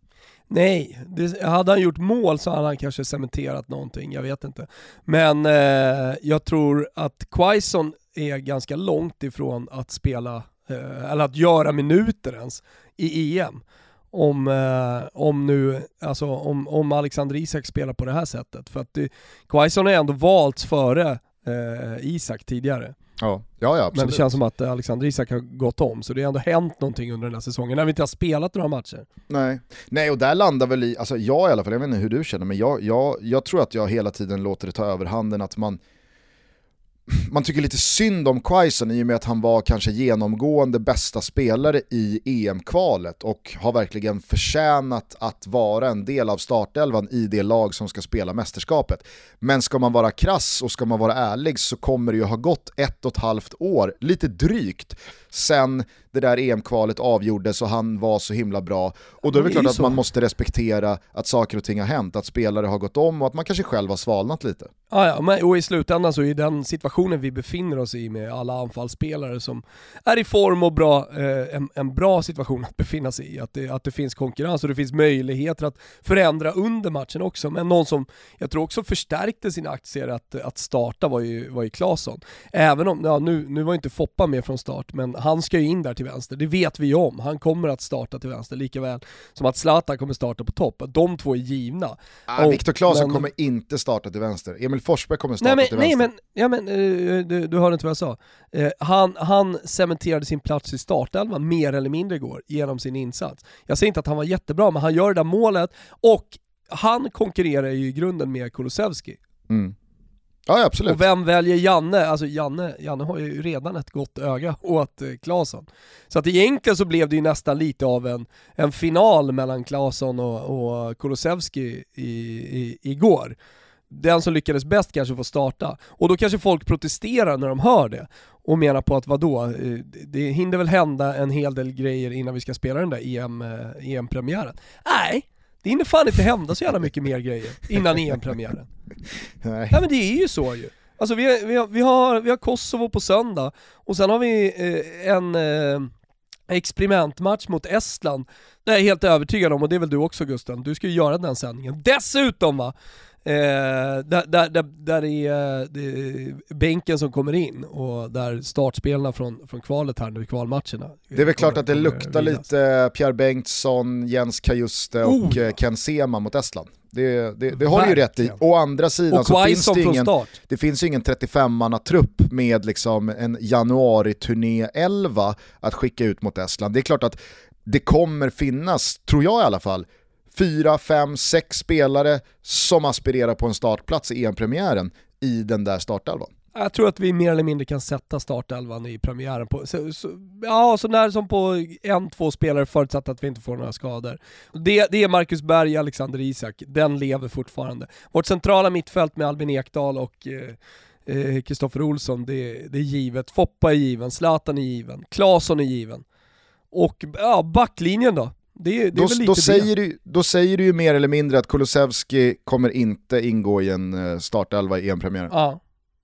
S2: Nej, det, hade han gjort mål så hade han kanske cementerat någonting, jag vet inte. Men eh, jag tror att Quaison är ganska långt ifrån att spela, eh, eller att göra minuter ens, i EM. Om, eh, om nu, alltså om, om Alexander Isak spelar på det här sättet. För att Quaison har ändå valts före eh, Isak tidigare.
S1: Ja. Ja, ja,
S2: Men det känns som att Alexander Isak har gått om, så det har ändå hänt någonting under den här säsongen, när vi inte har spelat några matcher.
S1: Nej, Nej och där landar väl i, alltså jag i alla fall, jag vet inte hur du känner, men jag, jag, jag tror att jag hela tiden låter det ta överhanden att man man tycker lite synd om Quaison i och med att han var kanske genomgående bästa spelare i EM-kvalet och har verkligen förtjänat att vara en del av startelvan i det lag som ska spela mästerskapet. Men ska man vara krass och ska man vara ärlig så kommer det ju ha gått ett och ett halvt år, lite drygt, sen det där EM-kvalet avgjordes och han var så himla bra. Och då är det, det klart att man måste respektera att saker och ting har hänt, att spelare har gått om och att man kanske själv har svalnat lite.
S2: Ja, ja men, och i slutändan så är den situationen vi befinner oss i med alla anfallsspelare som är i form och bra, eh, en, en, bra situation att befinna sig i. Att det, att det finns konkurrens och det finns möjligheter att förändra under matchen också. Men någon som jag tror också förstärkte sina aktier att, att starta var ju, var ju Claesson. Även om, ja, nu, nu var inte Foppa med från start, men han ska ju in där till vänster, det vet vi ju om. Han kommer att starta till vänster lika väl som att Zlatan kommer starta på topp. De två är givna.
S1: Ah, Viktor Claesson kommer inte starta till vänster, Emil Forsberg kommer starta
S2: nej, men,
S1: till
S2: vänster.
S1: Nej
S2: men, ja, men uh, du, du hörde inte vad jag sa. Uh, han, han cementerade sin plats i startelvan mer eller mindre igår genom sin insats. Jag säger inte att han var jättebra, men han gör det där målet och han konkurrerar ju i grunden med Kulusevski.
S1: Mm. Ja, absolut.
S2: Och vem väljer Janne? Alltså Janne, Janne har ju redan ett gott öga (laughs) åt eh, Claesson. Så att egentligen så blev det ju nästan lite av en, en final mellan Claesson och, och Kulusevski i, i, igår. Den som lyckades bäst kanske får starta. Och då kanske folk protesterar när de hör det och menar på att vadå, eh, det hinner väl hända en hel del grejer innan vi ska spela den där EM, EM-premiären. Eh, e Nej, det hinner fan inte hända så jävla mycket mer grejer innan EM-premiären. (laughs) Nej. Nej men det är ju så ju. Alltså vi, vi, har, vi, har, vi har Kosovo på söndag och sen har vi eh, en eh, experimentmatch mot Estland. Det är jag helt övertygad om och det är väl du också Gusten, du ska ju göra den sändningen. Dessutom va, Eh, där, där, där, där det är, det är bänken som kommer in och där startspelarna från, från kvalet här nu, kvalmatcherna.
S1: Det är väl klart att det luktar lite Pierre Bengtsson, Jens Kajuste och oh, ja. Ken Sema mot Estland. Det, det, det har du ju rätt i. Å andra sidan och så finns det, ingen, det finns ju ingen 35-manna-trupp med liksom en januari-turné-11 att skicka ut mot Estland. Det är klart att det kommer finnas, tror jag i alla fall, fyra, fem, sex spelare som aspirerar på en startplats i EM-premiären i den där startelvan.
S2: Jag tror att vi mer eller mindre kan sätta startelvan i premiären på, så, så, ja så när som på en, två spelare förutsatt att vi inte får några skador. Det, det är Marcus Berg, Alexander Isak, den lever fortfarande. Vårt centrala mittfält med Albin Ekdal och Kristoffer eh, eh, Olsson, det, det, är givet. Foppa är given, Zlatan är given, Claesson är given. Och ja, backlinjen då? Det, det
S1: då,
S2: då,
S1: säger du, då säger du ju mer eller mindre att Kulusevski kommer inte ingå i en eh, startelva i EM-premiären.
S2: Ja.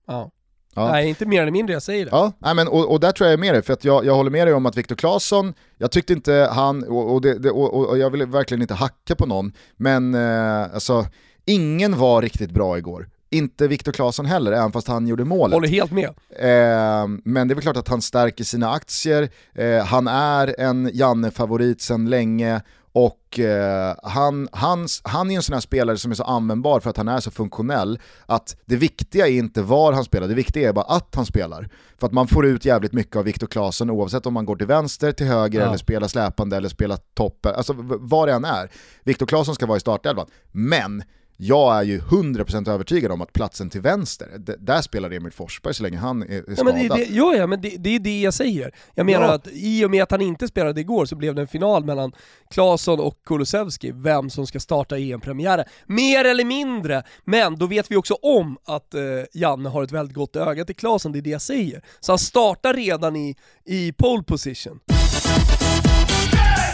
S2: ja. Ja. Nej, inte mer eller mindre, jag säger det.
S1: Ja, nej, men, och, och där tror jag är med dig, för att jag, jag håller med dig om att Viktor Claesson, jag tyckte inte han, och, och, det, och, och, jag vill verkligen inte hacka på någon, men eh, alltså, ingen var riktigt bra igår. Inte Viktor Claesson heller, även fast han gjorde målet.
S2: Håller helt med.
S1: Eh, men det är väl klart att han stärker sina aktier, eh, han är en Janne-favorit sedan länge, och eh, han, han, han är en sån här spelare som är så användbar för att han är så funktionell att det viktiga är inte var han spelar, det viktiga är bara att han spelar. För att man får ut jävligt mycket av Viktor Claesson oavsett om man går till vänster, till höger ja. eller spelar släpande eller spelar topp, alltså vad det än är. Viktor Claesson ska vara i startelvan. Men jag är ju 100% övertygad om att platsen till vänster, där spelar Emil Forsberg så länge han är, är skadad. Ja,
S2: men det, det, ja, ja, men det, det, är det jag säger. Jag menar ja. att i och med att han inte spelade igår så blev det en final mellan Claesson och Kulusevski, vem som ska starta EM-premiären. Mer eller mindre, men då vet vi också om att eh, Janne har ett väldigt gott öga till Claesson, det är det jag säger. Så han startar redan i, i pole position.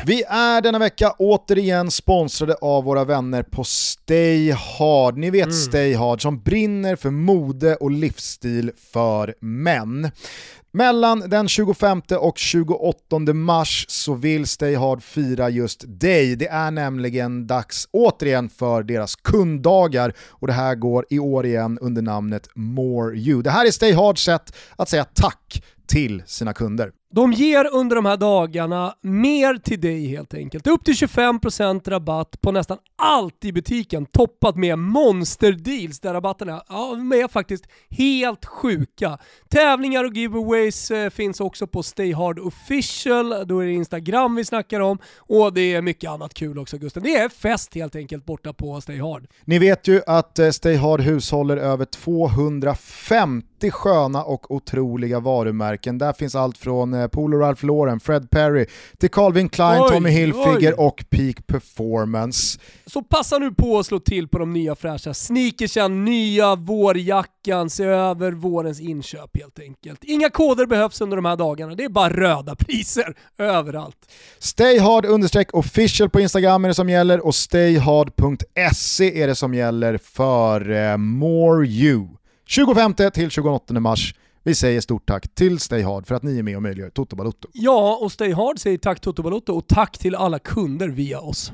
S1: Vi är denna vecka återigen sponsrade av våra vänner på Stay Hard. Ni vet mm. Stay Hard som brinner för mode och livsstil för män. Mellan den 25 och 28 mars så vill Stay Hard fira just dig. Det är nämligen dags återigen för deras kunddagar och det här går i år igen under namnet More You. Det här är Stay Hards sätt att säga tack till sina kunder.
S2: De ger under de här dagarna mer till dig helt enkelt. Upp till 25% rabatt på nästan allt i butiken toppat med monsterdeals där rabatterna ja, är faktiskt helt sjuka. Tävlingar och giveaways eh, finns också på Stay Hard official, då är det Instagram vi snackar om och det är mycket annat kul också Gusten. Det är fest helt enkelt borta på Stay Hard.
S1: Ni vet ju att eh, Stay Hard hushåller över 250 sköna och otroliga varumärken. Där finns allt från eh, Polo Ralph Lauren, Fred Perry, till Calvin Klein, oj, Tommy Hilfiger och Peak Performance.
S2: Så passa nu på att slå till på de nya fräscha sneakersen, nya vårjackan, se över vårens inköp helt enkelt. Inga koder behövs under de här dagarna, det är bara röda priser (laughs) överallt.
S1: Stayhard official på Instagram är det som gäller och stayhard.se är det som gäller för uh, More You. 25 till 28 mars vi säger stort tack till Stay Hard för att ni är med och möjliggör Toto Balotto.
S2: Ja, och Stay Hard säger tack Toto Balotto och tack till alla kunder via oss.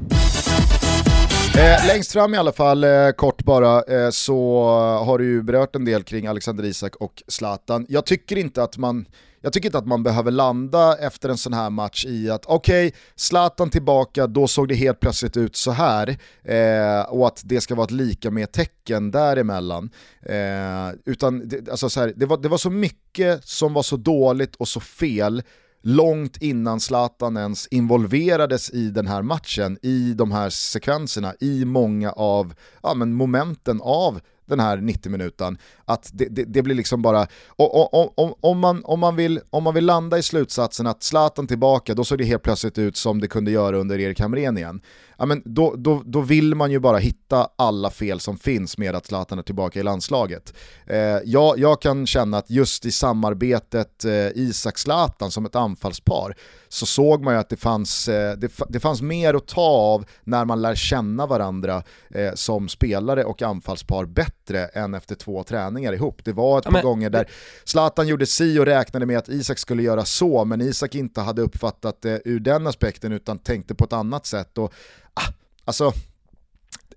S1: Eh, längst fram i alla fall, eh, kort bara, eh, så har du ju berört en del kring Alexander Isak och Zlatan. Jag tycker inte att man jag tycker inte att man behöver landa efter en sån här match i att okej, okay, Zlatan tillbaka, då såg det helt plötsligt ut så här eh, och att det ska vara ett lika med tecken däremellan. Eh, utan det, alltså så här, det, var, det var så mycket som var så dåligt och så fel långt innan Zlatan ens involverades i den här matchen, i de här sekvenserna, i många av ja, men momenten av den här 90 minuten att det, det, det, blir liksom bara, och, och, om, man, om, man vill, om man vill landa i slutsatsen att Zlatan tillbaka, då såg det helt plötsligt ut som det kunde göra under Erik Hamrén igen. Ja, men då, då, då vill man ju bara hitta alla fel som finns med att Zlatan är tillbaka i landslaget. Eh, jag, jag kan känna att just i samarbetet eh, Isak-Zlatan som ett anfallspar så såg man ju att det fanns, eh, det, det, fanns mer att ta av när man lär känna varandra eh, som spelare och anfallspar bättre än efter två träningar ihop. Det var ett ja, par men... gånger där Zlatan gjorde si och räknade med att Isak skulle göra så, men Isak inte hade uppfattat det ur den aspekten utan tänkte på ett annat sätt. Och, ah, alltså,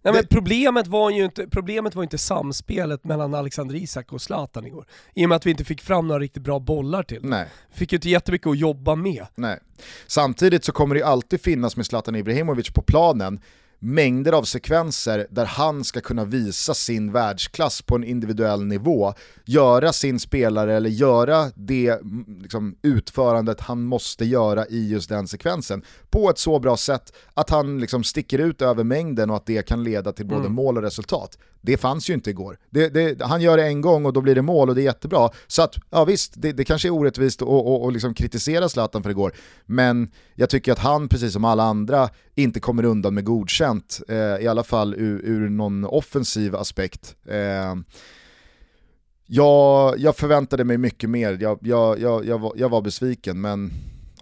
S2: Nej, men problemet, var ju inte, problemet var inte samspelet mellan Alexander Isak och Zlatan igår. I och med att vi inte fick fram några riktigt bra bollar till.
S1: Nej.
S2: Fick ju inte jättemycket att jobba med.
S1: Nej. Samtidigt så kommer det ju alltid finnas med Zlatan Ibrahimovic på planen mängder av sekvenser där han ska kunna visa sin världsklass på en individuell nivå, göra sin spelare eller göra det mm, liksom, utförandet han måste göra i just den sekvensen på ett så bra sätt att han liksom, sticker ut över mängden och att det kan leda till både
S2: Mm.
S1: mål och resultat. Det fanns ju inte igår. Det, det, han gör det en gång och då blir det mål och det är jättebra. Så att, ja visst, det, det kanske är orättvist att och, och liksom kritisera Zlatan för igår, men jag tycker att han, precis som alla andra, inte kommer undan med godkänt, eh, i alla fall ur, ur någon offensiv aspekt. Eh, jag, jag förväntade mig mycket mer, jag, jag, jag, jag, var, jag var besviken, men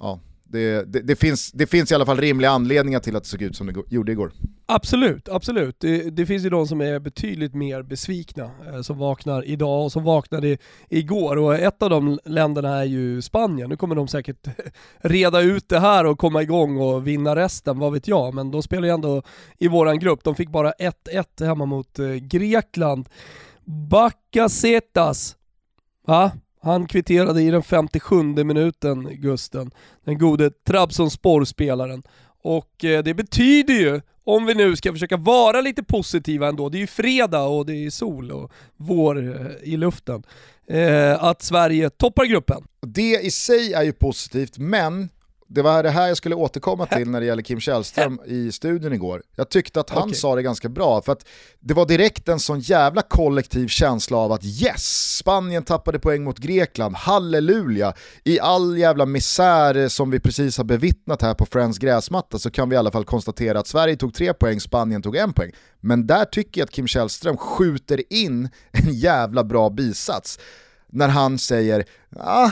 S1: ja, det, det, det, finns, det finns i alla fall rimliga anledningar till att det såg ut som det gjorde igår.
S2: Absolut, absolut. Det, det finns ju de som är betydligt mer besvikna, eh, som vaknar idag och som vaknade igår. Och ett av de länderna är ju Spanien. Nu kommer de säkert (laughs) reda ut det här och komma igång och vinna resten, vad vet jag. Men de spelar ju ändå i våran grupp. De fick bara 1-1 hemma mot eh, Grekland. Bakasetas, va? Han kvitterade i den 57 minuten, Gusten. Den gode Trabzonspor-spelaren. Och eh, det betyder ju, om vi nu ska försöka vara lite positiva ändå, det är ju fredag och det är sol och vår eh, i luften, eh, att Sverige toppar gruppen.
S1: Det i sig är ju positivt, men det var det här jag skulle återkomma till när det gäller Kim Källström i studion igår. Jag tyckte att han
S2: Okej.
S1: sa det ganska bra, för att det var direkt en sån jävla kollektiv känsla av att yes, Spanien tappade poäng mot Grekland, halleluja. I all jävla misär som vi precis har bevittnat här på Friends gräsmatta så kan vi i alla fall konstatera att Sverige tog tre poäng, Spanien tog en poäng. Men där tycker jag att Kim Källström skjuter in (laughs) en jävla bra bisats när han säger ah,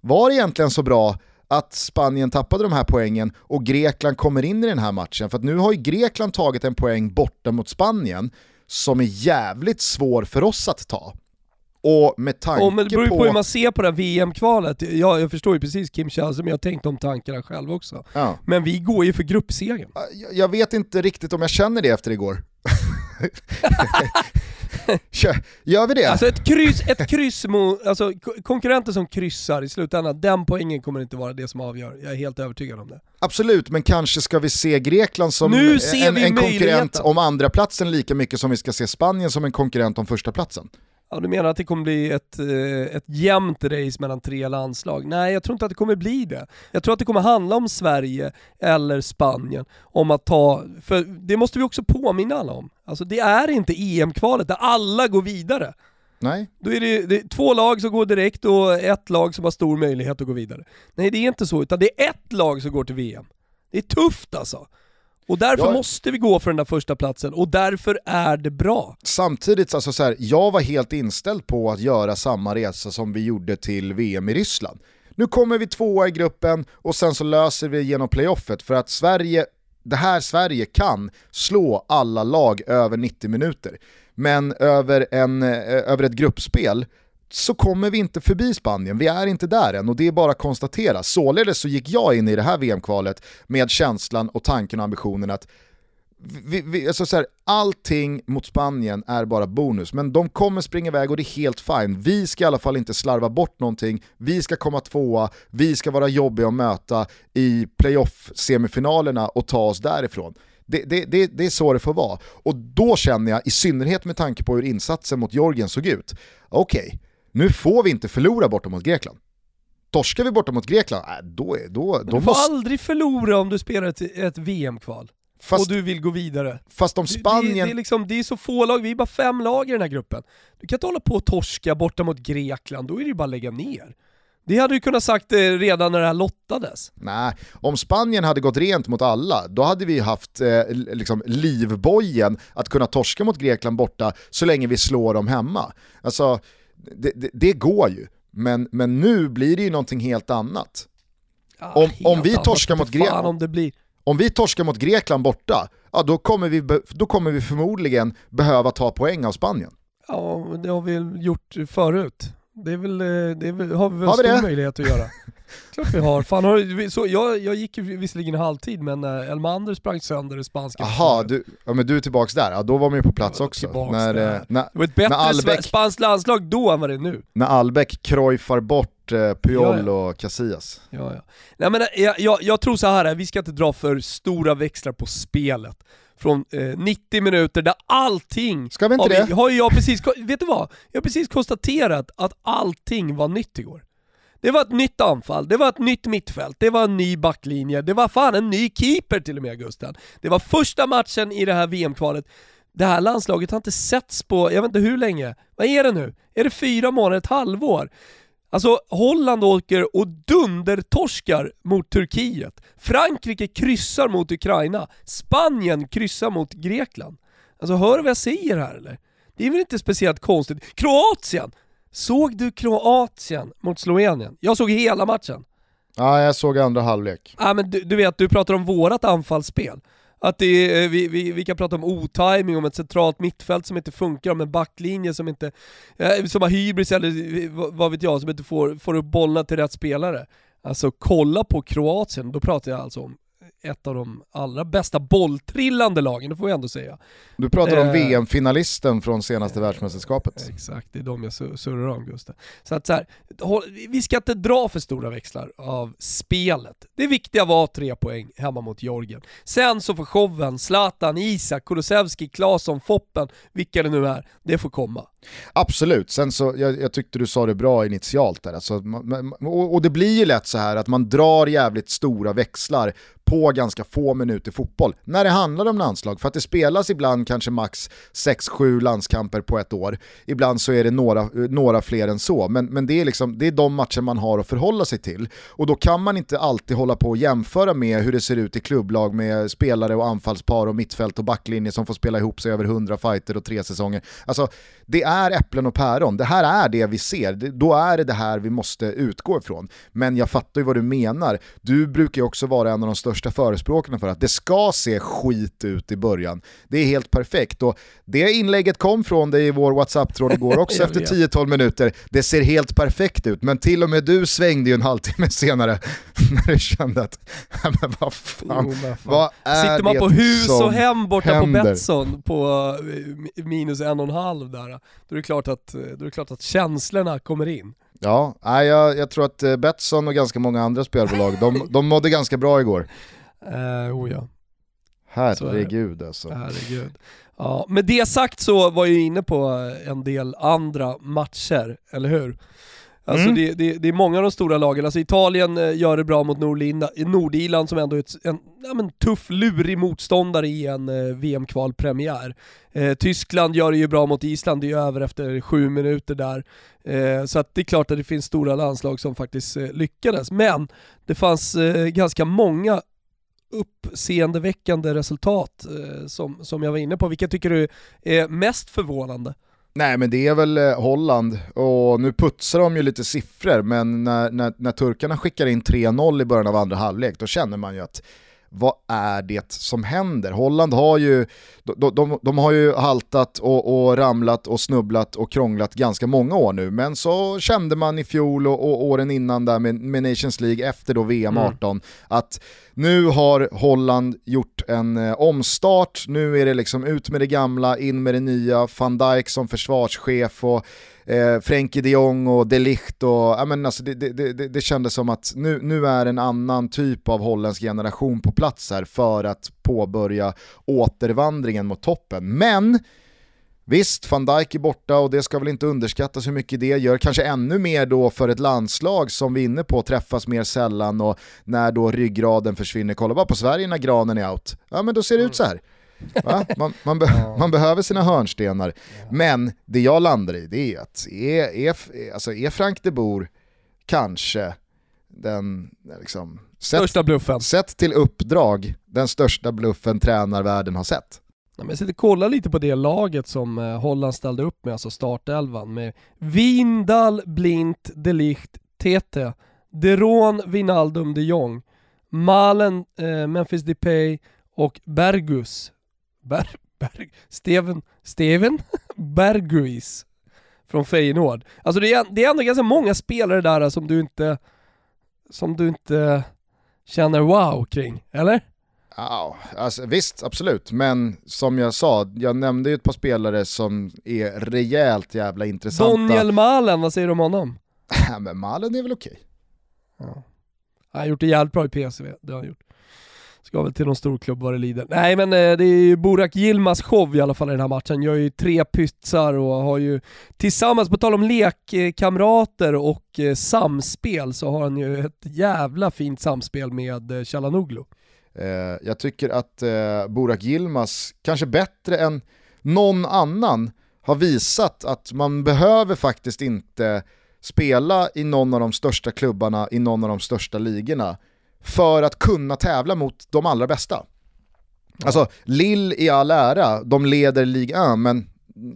S1: var det egentligen så bra att Spanien tappade de här poängen och Grekland kommer in i den här matchen? För att nu har ju Grekland tagit en poäng borta mot Spanien som är jävligt svår för oss att ta. Och med tanke
S2: Och men det beror ju på
S1: på...
S2: hur man ser på det här VM-kvalet. Ja, jag förstår ju precis Kim Källström, jag har tänkt de tankarna själv också.
S1: ja.
S2: Men vi går ju för gruppsegern.
S1: Jag- Jag vet inte riktigt om jag känner det efter igår. (laughs) Kö- Gör vi det?
S2: Alltså ett kryss, ett kryss mot, alltså ko- konkurrenter som kryssar i slutändan, den poängen kommer inte vara det som avgör. Jag är helt övertygad om det.
S1: Absolut, men kanske ska vi se Grekland som en, en konkurrent om andra platsen lika mycket som vi ska se Spanien som en konkurrent om första platsen.
S2: Ja, du menar att det kommer bli ett, eh, ett jämnt race mellan tre landslag? Nej, jag tror inte att det kommer bli det. Jag tror att det kommer handla om Sverige eller Spanien, om att ta, för det måste vi också påminna alla om. Alltså det är inte EM-kvalet där alla går vidare.
S1: Nej,
S2: Då är det, det är två lag som går direkt och ett lag som har stor möjlighet att gå vidare. Nej, det är inte så, utan det är ett lag som går till VM. Det är tufft alltså. Och därför
S1: Ja.
S2: måste vi gå för den där första platsen och därför är det bra.
S1: samtidigt, alltså så här, jag var helt inställd på att göra samma resa som vi gjorde till VM i Ryssland. Nu kommer vi tvåa i gruppen och sen så löser vi genom playoffet för att Sverige, det här Sverige kan slå alla lag över 90 minuter. Men över, en, eh, över ett gruppspel så kommer vi inte förbi Spanien, vi är inte där än och det är bara att konstatera. Således så gick jag in i det här VM-kvalet med känslan och tanken och ambitionen att vi, vi, alltså så här, allting mot Spanien är bara bonus, men de kommer springa iväg och det är helt fine. Vi ska i alla fall inte slarva bort någonting, vi ska komma tvåa, vi ska vara jobbiga att möta i playoff-semifinalerna och ta oss därifrån. Det, det, det, det är så det får vara. Och då känner jag, i synnerhet med tanke på hur insatsen mot Georgien såg ut, okej, nu får vi inte förlora borta mot Grekland. Torskar vi borta mot Grekland, äh, då, är, då, då
S2: du får
S1: måste...
S2: aldrig förlora om du spelar ett, ett VM-kval.
S1: Fast,
S2: och du vill gå vidare.
S1: fast om Spanien...
S2: Det, det, är liksom, det är så få lag, vi är bara fem lag i den här gruppen. Du kan inte hålla på och torska borta mot Grekland, då är det ju bara att lägga ner. Det hade du kunnat sagt eh, redan när det här lottades.
S1: Nej, om Spanien hade gått rent mot alla, då hade vi haft eh, liksom livbojen att kunna torska mot Grekland borta så länge vi slår dem hemma. Alltså, det, det, det går ju. Men, men nu blir det ju någonting helt annat.
S2: Ja,
S1: Om-
S2: helt
S1: om vi torskar mot Gre-
S2: fan om blir.
S1: Om vi torskar mot Grekland borta, ja, då, kommer vi då kommer vi förmodligen behöva ta poäng av Spanien.
S2: Ja, det har vi gjort förut. Det, är väl, eh, det är väl, har vi väl
S1: Har vi
S2: stor
S1: det?
S2: möjlighet att göra. (laughs) Klart vi har. Fan, har så, jag, jag gick ju visserligen halvtid men uh, Elmander sprang sönder det spanska
S1: Jaha, du, ja, men du är tillbaks där. Ja, då var man ju på plats också. När,
S2: där. när, det var ett bättre Albeck, spanskt landslag då än vad det är nu.
S1: När Albeck krojfar bort eh, Puyol ja, ja. och Casillas.
S2: Ja, ja. Nej, men, jag, jag, jag tror så här, vi ska inte dra för stora växlar på spelet från eh, 90 minuter där allting...
S1: Ska vi inte det?
S2: Vi, har jag precis, vet du vad? Jag har precis konstaterat att allting var nytt igår. Det var ett nytt anfall, det var ett nytt mittfält, det var en ny backlinje, det var fan en ny keeper till och med Gusten. Det var första matchen i det här VM-kvalet. Det här landslaget har inte setts på, jag vet inte hur länge. Vad är det nu? Är det fyra månader, ett halvår? Alltså Holland åker och dundertorskar mot Turkiet. Frankrike kryssar mot Ukraina. Spanien kryssar mot Grekland. Alltså hör du vad jag säger här eller? Det är väl inte speciellt konstigt. Kroatien! Såg du Kroatien mot Slovenien? Jag såg hela matchen.
S1: Ja, jag såg andra halvlek.
S2: Ja, men du, du vet, du pratar om vårat anfallsspel. Att det är, eh, vi, vi, vi kan prata om otiming, om ett centralt mittfält som inte funkar, om en backlinje som inte, eh, som har hybris eller vad vet jag, som inte får, får upp bollarna till rätt spelare. Alltså kolla på Kroatien, då pratar jag alltså om ett av de allra bästa bolltrillande lagen, det får jag ändå säga.
S1: Du pratar om eh, VM-finalisten från senaste eh, världsmästerskapet.
S2: Exakt, det är de jag surrar om Gustav. Så att så här, vi ska inte dra för stora växlar av spelet. Det viktiga var tre poäng hemma mot Georgien. Sen så får showen, Zlatan, Isak, Kulusevski, Claesson, Foppen, vilka det nu är, det får komma.
S1: Absolut, sen så, jag, jag, tyckte du sa det bra initialt där. Alltså, och, och det blir ju lätt så här att man drar jävligt stora växlar på ganska få minuter fotboll när det handlar om landslag. För att det spelas ibland kanske max 6-7 landskamper på ett år. Ibland så är det några, några fler än så. Men, men det, är liksom, det är de matcher man har att förhålla sig till. Och då kan man inte alltid hålla på och jämföra med hur det ser ut i klubblag med spelare och anfallspar och mittfält och backlinje som får spela ihop sig över 100 fighter och tre säsonger. Alltså, det är äpplen och päron. Det här är det vi ser. Då är det det här vi måste utgå ifrån. Men jag fattar ju vad du menar. Du brukar ju också vara en av de största förespråkarna för att det ska se skit ut i början. Det är helt perfekt och det inlägget kom från dig i vår WhatsApp-tråd igår (laughs) också efter 10-12 minuter. Det ser helt perfekt ut, men till och med du svängde ju en halvtimme senare (laughs) när du kände att, men vad fan, men fan. vad är
S2: Sitter man på hus och hem borta händer? på Betsson på eh, minus en och en halv där, då är det klart att, då är det klart att känslorna kommer in.
S1: Ja, jag, jag tror att eh, Betsson och ganska många andra spelbolag, de, de mådde ganska bra igår.
S2: Uh, oh ja.
S1: Herregud alltså.
S2: Herregud. Ja, med det sagt så var jag inne på en del andra matcher, eller hur? Alltså mm. det, det, det, är många av de stora lagen, alltså Italien eh, gör det bra mot Nordirland som ändå är ett, en ja, men tuff, lurig motståndare i en eh, VM-kvalpremiär. Eh, Tyskland gör det ju bra mot Island, det är över efter sju minuter där. Eh, så att det är klart att det finns stora landslag som faktiskt eh, lyckades, men det fanns eh, ganska många uppseendeväckande resultat eh, som, som jag var inne på. Vilka tycker du är mest förvånande?
S1: Nej men det är väl eh, Holland, och nu putsar de ju lite siffror, men när, när, när turkarna skickar in 3-0 i början av andra halvlek, då känner man ju att vad är det som händer? Holland har ju, de, de, de har ju haltat och, och, ramlat och snubblat och krånglat ganska många år nu, men så kände man i fjol och, och åren innan där med, med, Nations League efter då VM 18 mm. att nu har Holland gjort en eh, omstart, nu är det liksom ut med det gamla, in med det nya, van Dijk som försvarschef och eh, Frenkie de Jong och de Ligt och, ja, men alltså det, det, det, det kändes som att nu, nu är en annan typ av holländsk generation på plats här för att påbörja återvandringen mot toppen. Men Visst, van Dijk är borta och det ska väl inte underskattas hur mycket det gör. Kanske ännu mer då för ett landslag som vi är inne på träffas mer sällan och när då ryggraden försvinner. Kolla bara på Sverige när granen är out. Ja men då ser det ut så här. Man, man, be man, behöver sina hörnstenar. Men det jag landar i det är att är, är, alltså är Frank de Boer kanske den liksom,
S2: största bluffen.
S1: Sett till uppdrag, den största bluffen tränarvärlden har sett.
S2: Ja, men jag sitter och kollar lite på det laget som eh, Holland ställde upp med, alltså startelvan med Vindal, Blint, Delicht, Tete, Deron, Vinaldum, de Jong, Malen, eh, Memphis Depay och Bergus Ber, Ber, Steven, Steven (laughs) Berghuis från Feyenoord. Alltså det är, det är ändå ganska många spelare där som du inte som du inte känner wow kring, eller?
S1: Ja, alltså, visst, absolut. Men som jag sa, jag nämnde ju ett par spelare som är rejält jävla intressanta.
S2: Daniel Malen, vad säger du om honom? (laughs)
S1: men Malen är väl okej.
S2: Ja. Han har gjort det jävligt bra i PSV, det har han gjort. Ska väl till någon storklubb vad det lider. Nej men eh, det är ju Burak Yilmaz show i alla fall i den här matchen. Gör ju tre pytsar och har ju tillsammans, på tal om lekkamrater och eh, samspel, så har han ju ett jävla fint samspel med eh, Chalanoglu.
S1: Eh, jag tycker att eh, Burak Yilmaz, kanske bättre än någon annan, har visat att man behöver faktiskt inte spela i någon av de största klubbarna i någon av de största ligorna för att kunna tävla mot de allra bästa. Alltså, Lill i all ära, de leder Ligue 1, men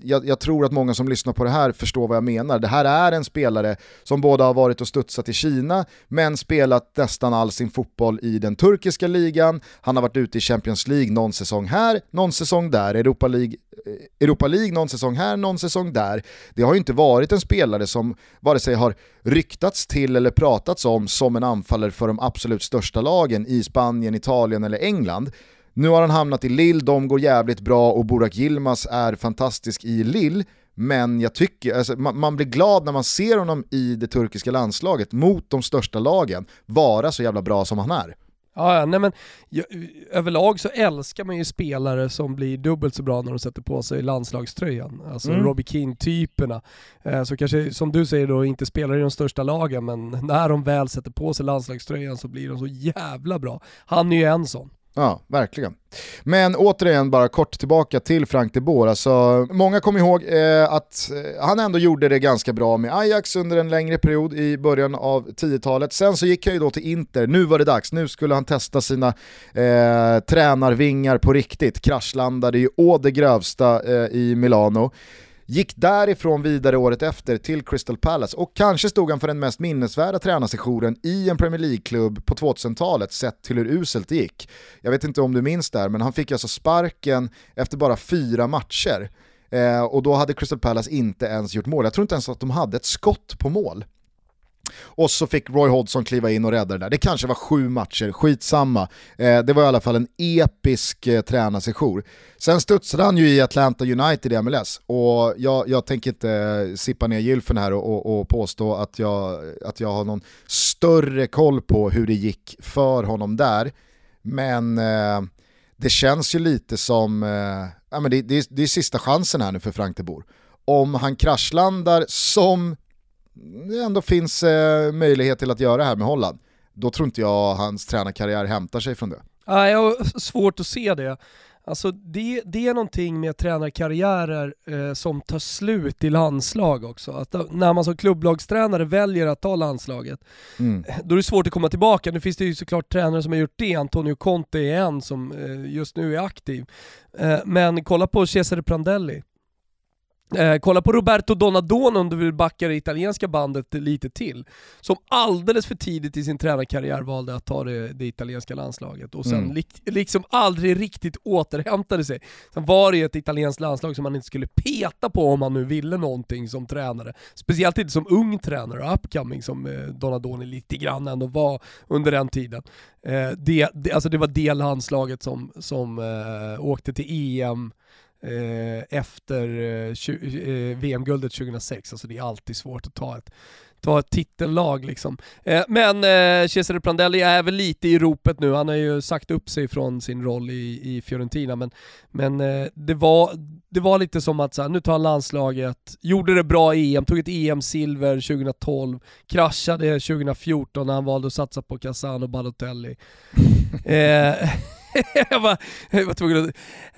S1: jag, jag, tror att många som lyssnar på det här förstår vad jag menar. Det här är en spelare som både har varit och studsat i Kina, men spelat nästan all sin fotboll i den turkiska ligan. Han har varit ute i Champions League någon säsong här, någon säsong där, Europa League, eh, Europa League någon säsong här, någon säsong där. Det har ju inte varit en spelare som vare sig har ryktats till eller pratats om som en anfallare för de absolut största lagen i Spanien, Italien eller England. Nu har han hamnat i Lille, de går jävligt bra och Burak Yilmaz är fantastisk i Lille. Men jag tycker, alltså, man, man, blir glad när man ser honom i det turkiska landslaget mot de största lagen vara så jävla bra som han är.
S2: Ja, nej men jag, överlag så älskar man ju spelare som blir dubbelt så bra när de sätter på sig landslagströjan. Alltså mm. Robbie Keane-typerna. Eh, så kanske, som du säger då, inte spelar i de största lagen, men när de väl sätter på sig landslagströjan så blir de så jävla bra. Han är ju en sån.
S1: Ja, verkligen. Men återigen bara kort tillbaka till Frank de Boer. Alltså, många kommer ihåg eh, att eh, han ändå gjorde det ganska bra med Ajax under en längre period i början av 10-talet. Sen så gick han ju då till Inter, nu var det dags, nu skulle han testa sina eh, tränarvingar på riktigt. Kraschlandade ju å det grövsta eh, i Milano. Gick därifrån vidare året efter till Crystal Palace och kanske stod han för den mest minnesvärda tränarsessionen i en Premier League-klubb på 2000-talet sett till hur uselt det gick. Jag vet inte om du minns där, men han fick alltså sparken efter bara fyra matcher. Eh, och då hade Crystal Palace inte ens gjort mål. Jag tror inte ens att de hade ett skott på mål. Och så fick Roy Hodgson kliva in och rädda det där. Det kanske var sju matcher, skitsamma. Eh, det var i alla fall en episk eh, tränarsession. Sen studsade han ju i Atlanta United i MLS och jag, jag tänker inte eh, sippa ner gylfen här och, och, och, påstå att jag, att jag har någon större koll på hur det gick för honom där. Men eh, det känns ju lite som, eh, ja, men det, det, det är sista chansen här nu för Frank de Boer. Om han kraschlandar som det ändå finns eh, möjlighet till att göra det här med Holland, då tror inte jag hans tränarkarriär hämtar sig från det.
S2: Ja, jag har svårt att se det. Alltså det, det är någonting med tränarkarriärer eh, som tar slut i landslag också. Att när man som klubblagstränare väljer att ta landslaget, mm. då är det svårt att komma tillbaka. Nu finns det ju såklart tränare som har gjort det, Antonio Conte är en som eh, just nu är aktiv. Eh, men kolla på Cesare Prandelli. Eh, kolla på Roberto Donadon om du vill backa det italienska bandet lite till. Som alldeles för tidigt i sin tränarkarriär valde att ta det, det italienska landslaget och sen mm. li, liksom aldrig riktigt återhämtade sig. Sen var det ju ett italienskt landslag som man inte skulle peta på om man nu ville någonting som tränare. Speciellt inte som ung tränare, upcoming som eh, Donadoni lite grann ändå var under den tiden. Eh, det, det, alltså det var det landslaget som, som eh, åkte till EM efter eh, eh, VM-guldet 2006. Alltså det är alltid svårt att ta ett, ta ett titellag liksom. men Cesare Prandelli är väl lite i ropet nu, han har ju sagt upp sig från sin roll i, i Fiorentina, men, men det, var, det var lite som att så här, nu tar han landslaget, gjorde det bra i EM, tog ett EM-silver 2012, kraschade 2014 när han valde att satsa på Casano Balotelli. (laughs) (laughs) jag, bara, jag var tvungen att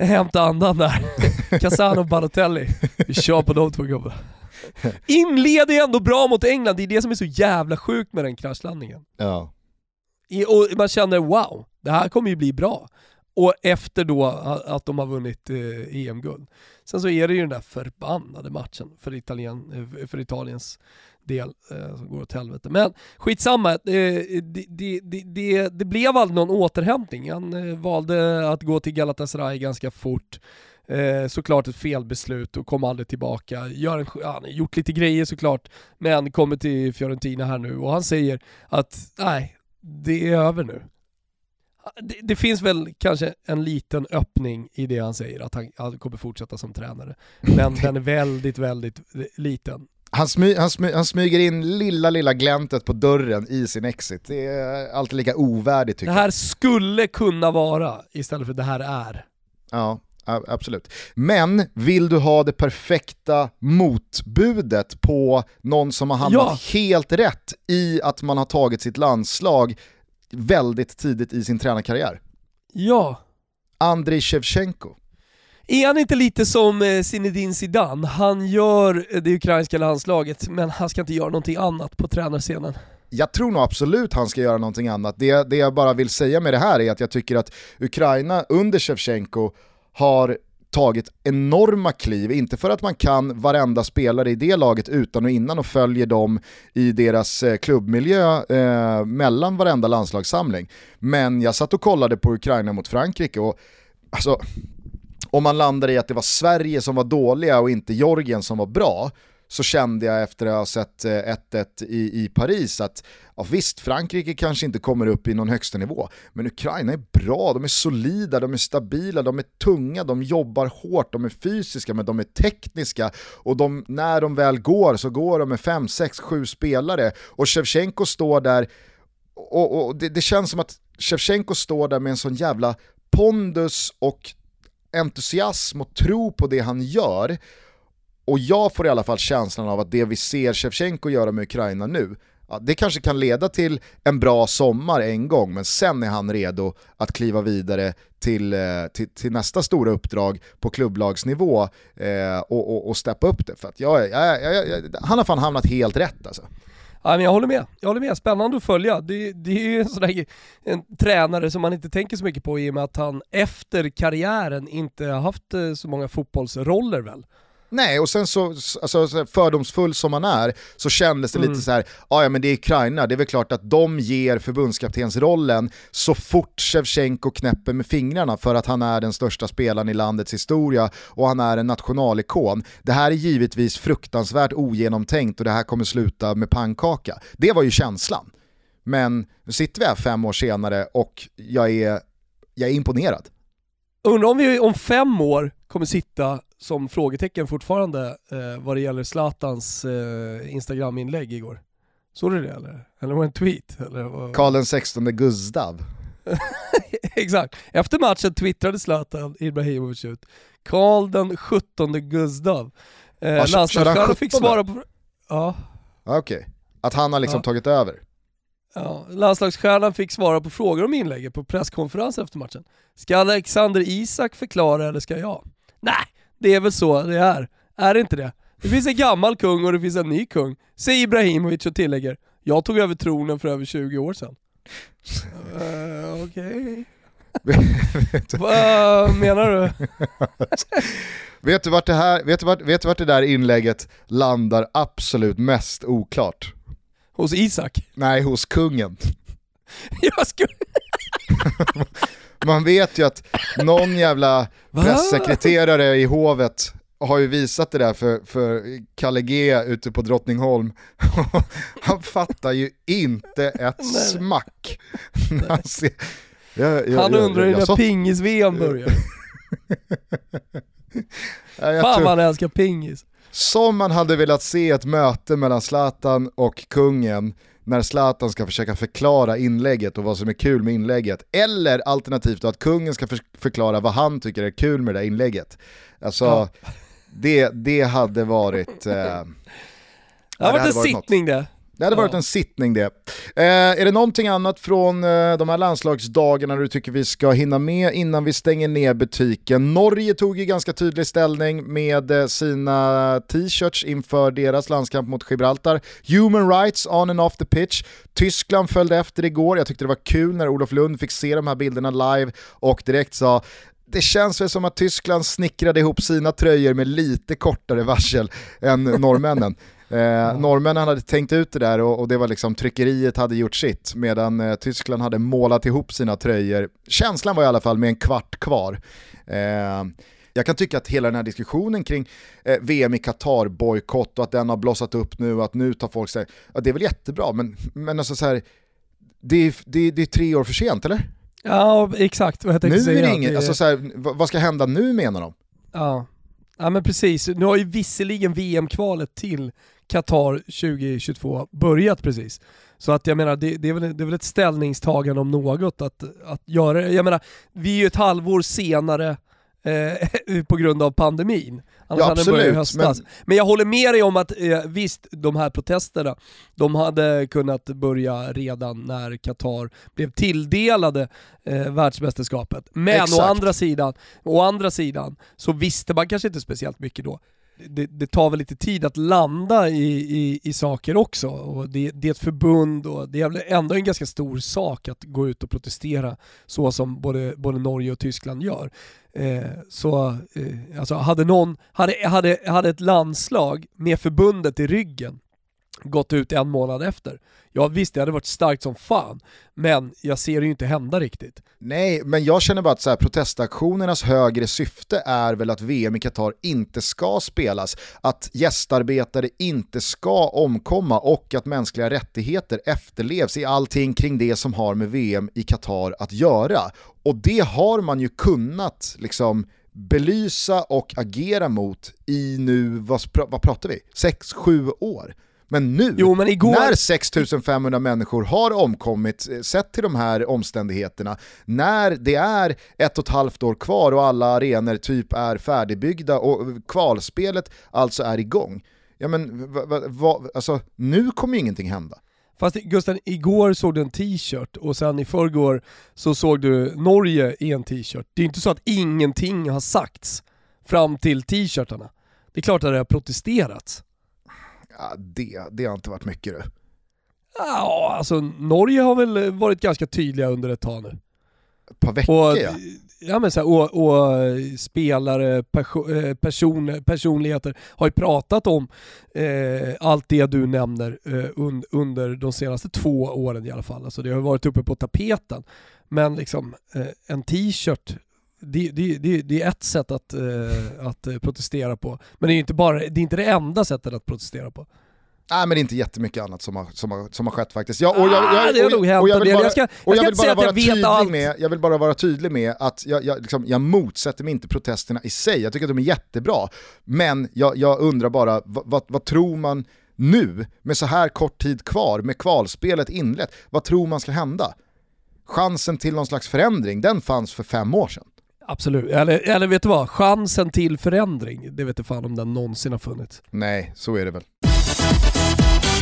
S2: hämta andan där. (laughs) Casano och Balotelli. Vi kör på de två gubbarna. Inleder ändå bra mot England, det är det som är så jävla sjukt med den kraschlandningen.
S1: Ja.
S2: Och man känner wow, det här kommer ju bli bra. Och efter då att de har vunnit eh, EM-guld. Sen så är det ju den där förbannade matchen för, Italien, eh, för Italiens del eh, som går åt helvete. Men skitsamma, eh, det, det, det, det, det blev aldrig någon återhämtning. Han eh, valde att gå till Galatasaray ganska fort. Eh, såklart ett felbeslut och kom aldrig tillbaka. Gör en, han har gjort lite grejer såklart, men kommer till Fiorentina här nu och han säger att nej, det är över nu. Det, det, finns väl kanske en liten öppning i det han säger, att han, han kommer fortsätta som tränare. Men den är väldigt, väldigt liten.
S1: Han, smy, han, smy, han smyger in lilla, lilla gläntet på dörren i sin exit. Det är alltid lika ovärdigt tycker
S2: jag. Det här skulle kunna vara istället för det här är.
S1: Ja, absolut. Men vill du ha det perfekta motbudet på någon som har hamnat ja. helt rätt i att man har tagit sitt landslag väldigt tidigt i sin tränarkarriär?
S2: Ja.
S1: Andrei Shevchenko.
S2: Är han inte lite som eh, Zinedine Zidane? Han gör eh, det ukrainska landslaget, men han ska inte göra någonting annat på tränarscenen.
S1: Jag tror nog absolut han ska göra någonting annat. Det, det jag bara vill säga med det här är att jag tycker att Ukraina under Shevchenko har tagit enorma kliv, inte för att man kan varenda spelare i det laget utan och innan och följer dem i deras eh, klubbmiljö eh, mellan varenda landslagssamling. Men jag satt och kollade på Ukraina mot Frankrike och alltså, om man landar i att det var Sverige som var dåliga och inte Georgien som var bra, så kände jag efter att ha sett eh, 1-1 i, i Paris att ja, visst, Frankrike kanske inte kommer upp i någon högsta nivå, men Ukraina är bra, de är solida, de är stabila, de är tunga, de jobbar hårt, de är fysiska, men de är tekniska. Och de, när de väl går så går de med 5, 6, 7 spelare. Och Shevchenko står där och, och det, det känns som att Shevchenko står där med en sån jävla pondus och entusiasm och tro på det han gör. Och jag får i alla fall känslan av att det vi ser Shevchenko göra med Ukraina nu, ja, det kanske kan leda till en bra sommar en gång, men sen är han redo att kliva vidare till, eh, till, till nästa stora uppdrag på klubblagsnivå eh, och, och, och steppa upp det. För att jag, jag, jag, jag, han har fan hamnat helt rätt alltså.
S2: Ja, men jag håller med, jag håller med. Spännande att följa. Det, det är ju en sån där, en tränare som man inte tänker så mycket på i och med att han efter karriären inte har haft eh, så många fotbollsroller väl.
S1: Nej, och sen så, alltså, fördomsfull som man är, så kändes det mm. lite så här, ja men det är Ukraina, det är väl klart att de ger förbundskaptensrollen så fort Shevchenko knäpper med fingrarna för att han är den största spelaren i landets historia och han är en nationalikon. Det här är givetvis fruktansvärt ogenomtänkt och det här kommer sluta med pannkaka. Det var ju känslan. Men nu sitter vi här fem år senare och jag är, jag är imponerad.
S2: Undrar om vi om fem år kommer sitta som frågetecken fortfarande eh, vad det gäller Zlatans eh, Instagram-inlägg igår. Såg du det eller? Eller var det en tweet? Eller,
S1: Karl 16 Gustav. (laughs)
S2: Exakt. Efter matchen twittrade Zlatan Ibrahimovic ut Karl den 17 Gustav.
S1: Eh, ja, Landslagsstjärnan fick svara på... Ja. Okej, okay. att han har liksom ja. tagit över.
S2: Ja, landslagsstjärnan fick svara på frågor om inlägget på presskonferensen efter matchen. Ska Alexander Isak förklara eller ska jag? Nej, det är väl så det är. Är det inte det? Det finns en gammal kung och det finns en ny kung, säger Ibrahimovic och tillägger “Jag tog över tronen för över 20 år sedan”. uh, Okej. (laughs) Vad menar du? (laughs)
S1: vet, du vart det här, vet, du vart, vet du vart det där inlägget landar absolut mest oklart?
S2: Hos Isak?
S1: Nej, hos kungen. (laughs)
S2: Jag skulle... (laughs)
S1: Man vet ju att någon jävla pressekreterare i hovet har ju visat det där för, för Kalle G ute på Drottningholm. (laughs) han fattar ju inte ett smack. han, ser,
S2: jag, jag, han undrar ju när pingis-VM börjar. ja, Fan vad han älskar pingis.
S1: Som man hade velat se ett möte mellan Zlatan och kungen när Zlatan ska försöka förklara inlägget och vad som är kul med inlägget. Eller alternativt att kungen ska för förklara vad han tycker är kul med det där inlägget. Alltså, ja. det, det hade varit... Eh, det
S2: hade varit en sittning något. det.
S1: Det hade varit en sittning det. Eh, är det någonting annat från eh, de här landslagsdagarna du tycker vi ska hinna med innan vi stänger ner butiken? Norge tog ju ganska tydlig ställning med eh, sina t-shirts inför deras landskamp mot Gibraltar. Human rights on and off the pitch. Tyskland följde efter igår, jag tyckte det var kul när Olof Lund fick se de här bilderna live och direkt sa det känns väl som att Tyskland snickrade ihop sina tröjor med lite kortare varsel än norrmännen. Eh, norrmännen hade tänkt ut det där och, och, det var liksom tryckeriet hade gjort sitt medan eh, Tyskland hade målat ihop sina tröjor. Känslan var i alla fall med en kvart kvar. Eh, Jag kan tycka att hela den här diskussionen kring eh, VM i Qatar bojkott och att den har blossat upp nu och att nu tar folk sig, ja det är väl jättebra men, men alltså så här, det, är, det, det är tre år för sent eller?
S2: Ja exakt
S1: nu är det inget,
S2: Det-
S1: alltså så här, vad vad ska hända nu menar de?
S2: Ja. ja men precis, nu har ju visserligen VM-kvalet till Qatar 2022 börjat precis. Så att jag menar, det, det, är väl, det är väl ett ställningstagande om något att, att göra det. Jag menar, vi är ju ett halvår senare eh, (laughs) på grund av pandemin. Annars
S1: Ja,
S2: hade den
S1: absolut,
S2: höstas.
S1: men-
S2: Men... jag håller med dig om att eh, visst, de här protesterna, de hade kunnat börja redan när Qatar blev tilldelade eh, världsmästerskapet. Men å andra, sidan, å andra sidan så visste man kanske inte speciellt mycket då. Det, det tar väl lite tid att landa i, i, i saker också. Och det, det är ett förbund och det är väl ändå en ganska stor sak att gå ut och protestera så som både, både Norge och Tyskland gör. Eh, så eh, alltså hade någon, hade, hade, hade ett landslag med förbundet i ryggen gått ut en månad efter, ja visst det hade varit starkt som fan, men jag ser det ju inte hända riktigt.
S1: Nej, men jag känner bara att så här, protestaktionernas högre syfte är väl att VM i Qatar inte ska spelas, att gästarbetare inte ska omkomma och att mänskliga rättigheter efterlevs i allting kring det som har med VM i Qatar att göra. Och det har man ju kunnat liksom belysa och agera mot i nu, vad, pr- vad pratar vi, 6-7 år. Men nu,
S2: Jo, men igår-
S1: när 6500 människor har omkommit eh, sett till de här omständigheterna, när det är ett och ett halvt år kvar och alla arenor typ är färdigbyggda och kvalspelet alltså är igång. Ja men va, va, va, alltså, nu kommer ju ingenting hända.
S2: Fast Gusten, igår såg du en t-shirt och sen i förrgår så såg du Norge i en t-shirt. Det är inte så att ingenting har sagts fram till t-shirtarna. Det är klart att det har protesterats.
S1: Ja, det, det har inte varit mycket du.
S2: Ja, alltså Norge har väl varit ganska tydliga under ett tag nu.
S1: Ett par veckor
S2: Och,
S1: ja.
S2: ja, men så här, och, och spelare, perso eh, person, personligheter har ju pratat om eh, allt det du nämner eh, un under de senaste två åren i alla fall. Alltså det har varit uppe på tapeten. Men liksom eh, en t-shirt, det, det, det, det är ett sätt att, eh, att eh, protestera på. Men det är inte, bara, det är inte det enda sättet att protestera på.
S1: Nej men det är inte jättemycket annat som har, som har, som har skett faktiskt. Ja, och jag,
S2: Ah,
S1: jag,
S2: det har nog hänt
S1: jag
S2: en
S1: vill
S2: del.
S1: bara-
S2: Jag ska- jag ska inte säga att jag vet allt.
S1: med, jag vill bara vara tydlig med att jag, jag, liksom, jag motsätter mig inte protesterna i sig, jag tycker att de är jättebra. Men jag, jag undrar bara, vad, vad, vad tror man nu, med så här kort tid kvar, med kvalspelet inlett, vad tror man ska hända? Chansen till någon slags förändring, den fanns för fem år sedan.
S2: Absolut, eller, eller vet du vad? Chansen till förändring, det vet du fan om den någonsin har funnits.
S1: Nej, så är det väl.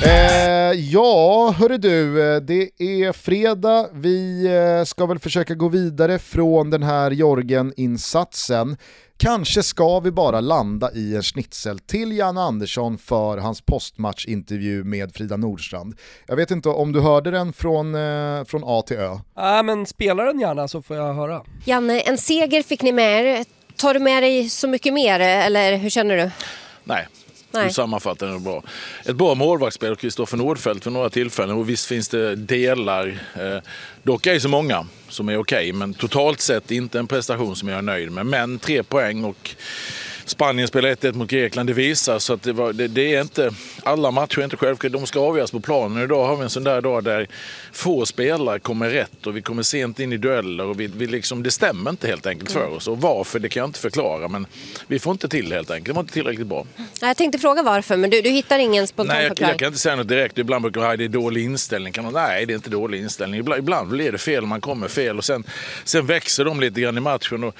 S1: Eh, ja, hörru du, eh, det är fredag. Vi eh, ska väl försöka gå vidare från den här Jorgen-insatsen. Kanske ska vi bara landa i en schnitzel till Jan Andersson för hans postmatchintervju med Frida Nordstrand. Jag vet inte om du hörde den från, eh, från A till Ö.
S2: Nej men spela den gärna så får jag höra.
S3: Janne, en seger fick ni med er. Tar du med dig så mycket mer eller hur känner du?
S4: Nej.
S3: Nej.
S4: Du sammanfattar det bra. Ett bra målvaktsspel av Kristoffer Nordfeldt vid några tillfällen och visst finns det delar, eh, dock ej så många, som är okej. men totalt sett inte en prestation som jag är nöjd med. Men tre poäng och Spanien spelar 1-1 mot Grekland, det visar. Så att det, var, det, det är inte, alla matcher är inte självklart, de ska avgöras på planen. Idag har vi en sån där dag där få spelare kommer rätt och vi kommer sent in i dueller. Och vi, vi liksom, det stämmer inte helt enkelt för oss. Och varför, det kan jag inte förklara. Men vi får inte till helt enkelt. Det var inte tillräckligt bra.
S3: Jag tänkte fråga varför, men du, du hittar ingen spontan
S4: Nej, jag,
S3: förklaring?
S4: jag kan inte säga något direkt. Ibland brukar man säga det är dålig inställning. Kan man, nej, det är inte dålig inställning. Ibland, ibland blir det fel, man kommer fel och sen, sen växer de lite grann i matchen. Och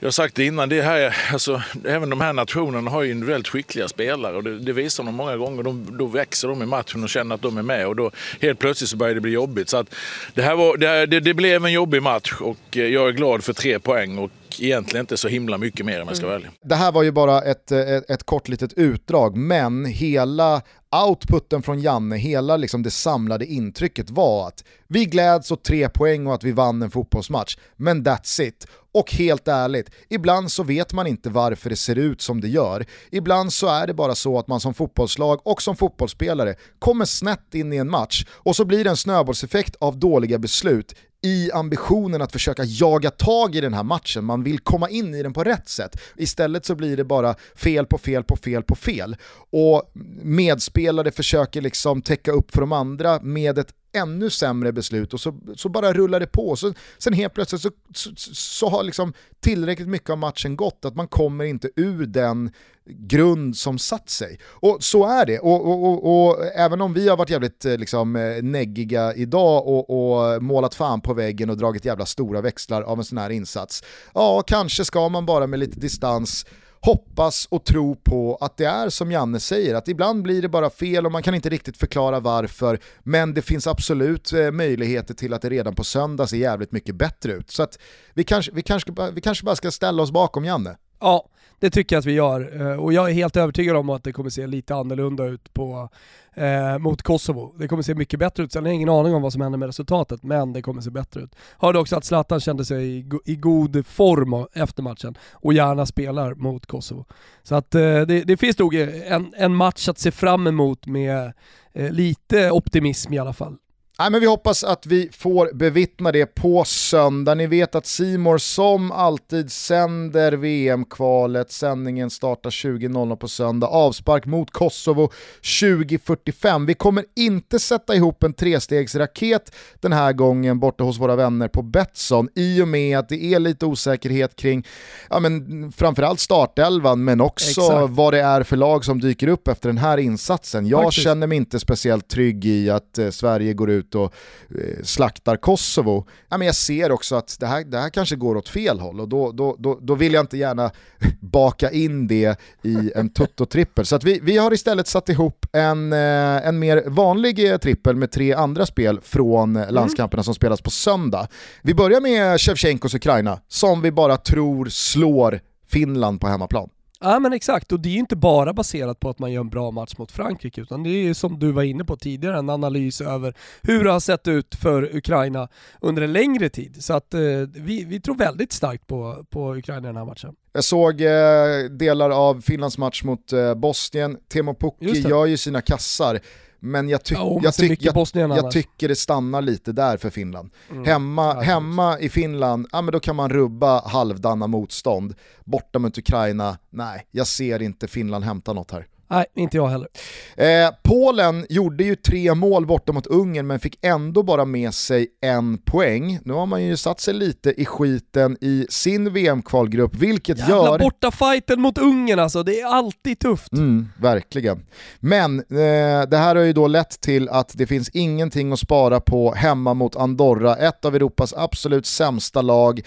S4: jag har sagt det innan, det här, alltså, även de här nationerna har ju individuellt skickliga spelare och det, det visar de många gånger. De, då växer de i matchen och känner att de är med och då helt plötsligt så börjar det bli jobbigt. Så att det, här var, det, här- det, det blev en jobbig match och eh, jag är glad för tre poäng och egentligen inte så himla mycket mer om jag ska vara ärlig. Mm.
S1: Det här var ju bara ett, ett, ett kort litet utdrag, men hela outputen från Janne, hela liksom det samlade intrycket var att vi gläds åt tre poäng och att vi vann en fotbollsmatch, men that's it. Och helt ärligt, ibland så vet man inte varför det ser ut som det gör. Ibland så är det bara så att man som fotbollslag och som fotbollsspelare kommer snett in i en match och så blir det en snöbollseffekt av dåliga beslut i ambitionen att försöka jaga tag i den här matchen, man vill komma in i den på rätt sätt. Istället så blir det bara fel på fel på fel på fel. Och medspelare försöker liksom täcka upp för de andra med ett ännu sämre beslut och så, så bara rullar det på. Så, sen helt plötsligt så, så, så, har liksom tillräckligt mycket av matchen gått att man kommer inte ur den grund som satt sig. Och så är det. Och, och, och, och även om vi har varit jävligt eh, liksom, eh, neggiga idag och, målat fan på väggen och dragit jävla stora växlar av en sån här insats, ja kanske ska man bara med lite distans hoppas och tro på att det är som Janne säger, att ibland blir det bara fel och man kan inte riktigt förklara varför, men det finns absolut eh, möjligheter till att det redan på söndag ser jävligt mycket bättre ut. Så att vi kanske, vi kanske, vi kanske bara ska ställa oss bakom Janne.
S2: Ja, det tycker jag att vi gör. Eh, och jag är helt övertygad om att det kommer se lite annorlunda ut på, eh, mot Kosovo. Det kommer se mycket bättre ut. Sen har jag ingen aning om vad som händer med resultatet, men det kommer se bättre ut. Hörde också att Zlatan kände sig i, i god form efter matchen och gärna spelar mot Kosovo. Så att eh, det, det, finns nog en, en match att se fram emot med eh, lite optimism i alla fall.
S1: Nej, men vi hoppas att vi får bevittna det på söndag. Ni vet att Simor som alltid sänder VM-kvalet. Sändningen startar 20.00 på söndag. Avspark mot Kosovo 20.45. Vi kommer inte sätta ihop en trestegsraket den här gången borta hos våra vänner på Betsson i och med att det är lite osäkerhet kring ja, men framförallt startelvan men också Exakt. vad det är för lag som dyker upp efter den här insatsen. Jag Faktiskt. känner mig inte speciellt trygg i att eh, Sverige går ut ut och eh, slaktar Kosovo, ja, men jag ser också att det här, det här kanske går åt fel håll och då, då, då, då vill jag inte gärna (laughs) baka in det i en tutto-trippel. Så vi, vi har istället satt ihop en, eh, en mer vanlig eh, trippel med tre andra spel från mm. landskamperna som spelas på söndag. Vi börjar med Shevchenkos Ukraina, som vi bara tror slår Finland på hemmaplan.
S2: Ja men exakt, och det är ju inte bara baserat på att man gör en bra match mot Frankrike, utan det är ju som du var inne på tidigare, en analys över hur det har sett ut för Ukraina under en längre tid. Så att eh, vi, vi tror väldigt starkt på, på Ukraina i den här matchen.
S1: Jag såg eh, delar av Finlands match mot eh, Bosnien, Teemu Pukki gör ju sina kassar. Men jag, ty ja, jag, ty jag, jag tycker det stannar lite där för Finland. Mm. Hemma, ja, hemma i Finland, ja, men då kan man rubba halvdana motstånd. Borta mot Ukraina, nej, jag ser inte Finland hämta något här.
S2: Nej, inte jag heller.
S1: Eh, Polen gjorde ju tre mål borta mot Ungern men fick ändå bara med sig en poäng. Nu har man ju satt sig lite i skiten i sin VM-kvalgrupp, vilket Jävla gör...
S2: borta fighten mot Ungern alltså, det är alltid tufft.
S1: Mm, verkligen. Men eh, det här har ju då lett till att det finns ingenting att spara på hemma mot Andorra, ett av Europas absolut sämsta lag.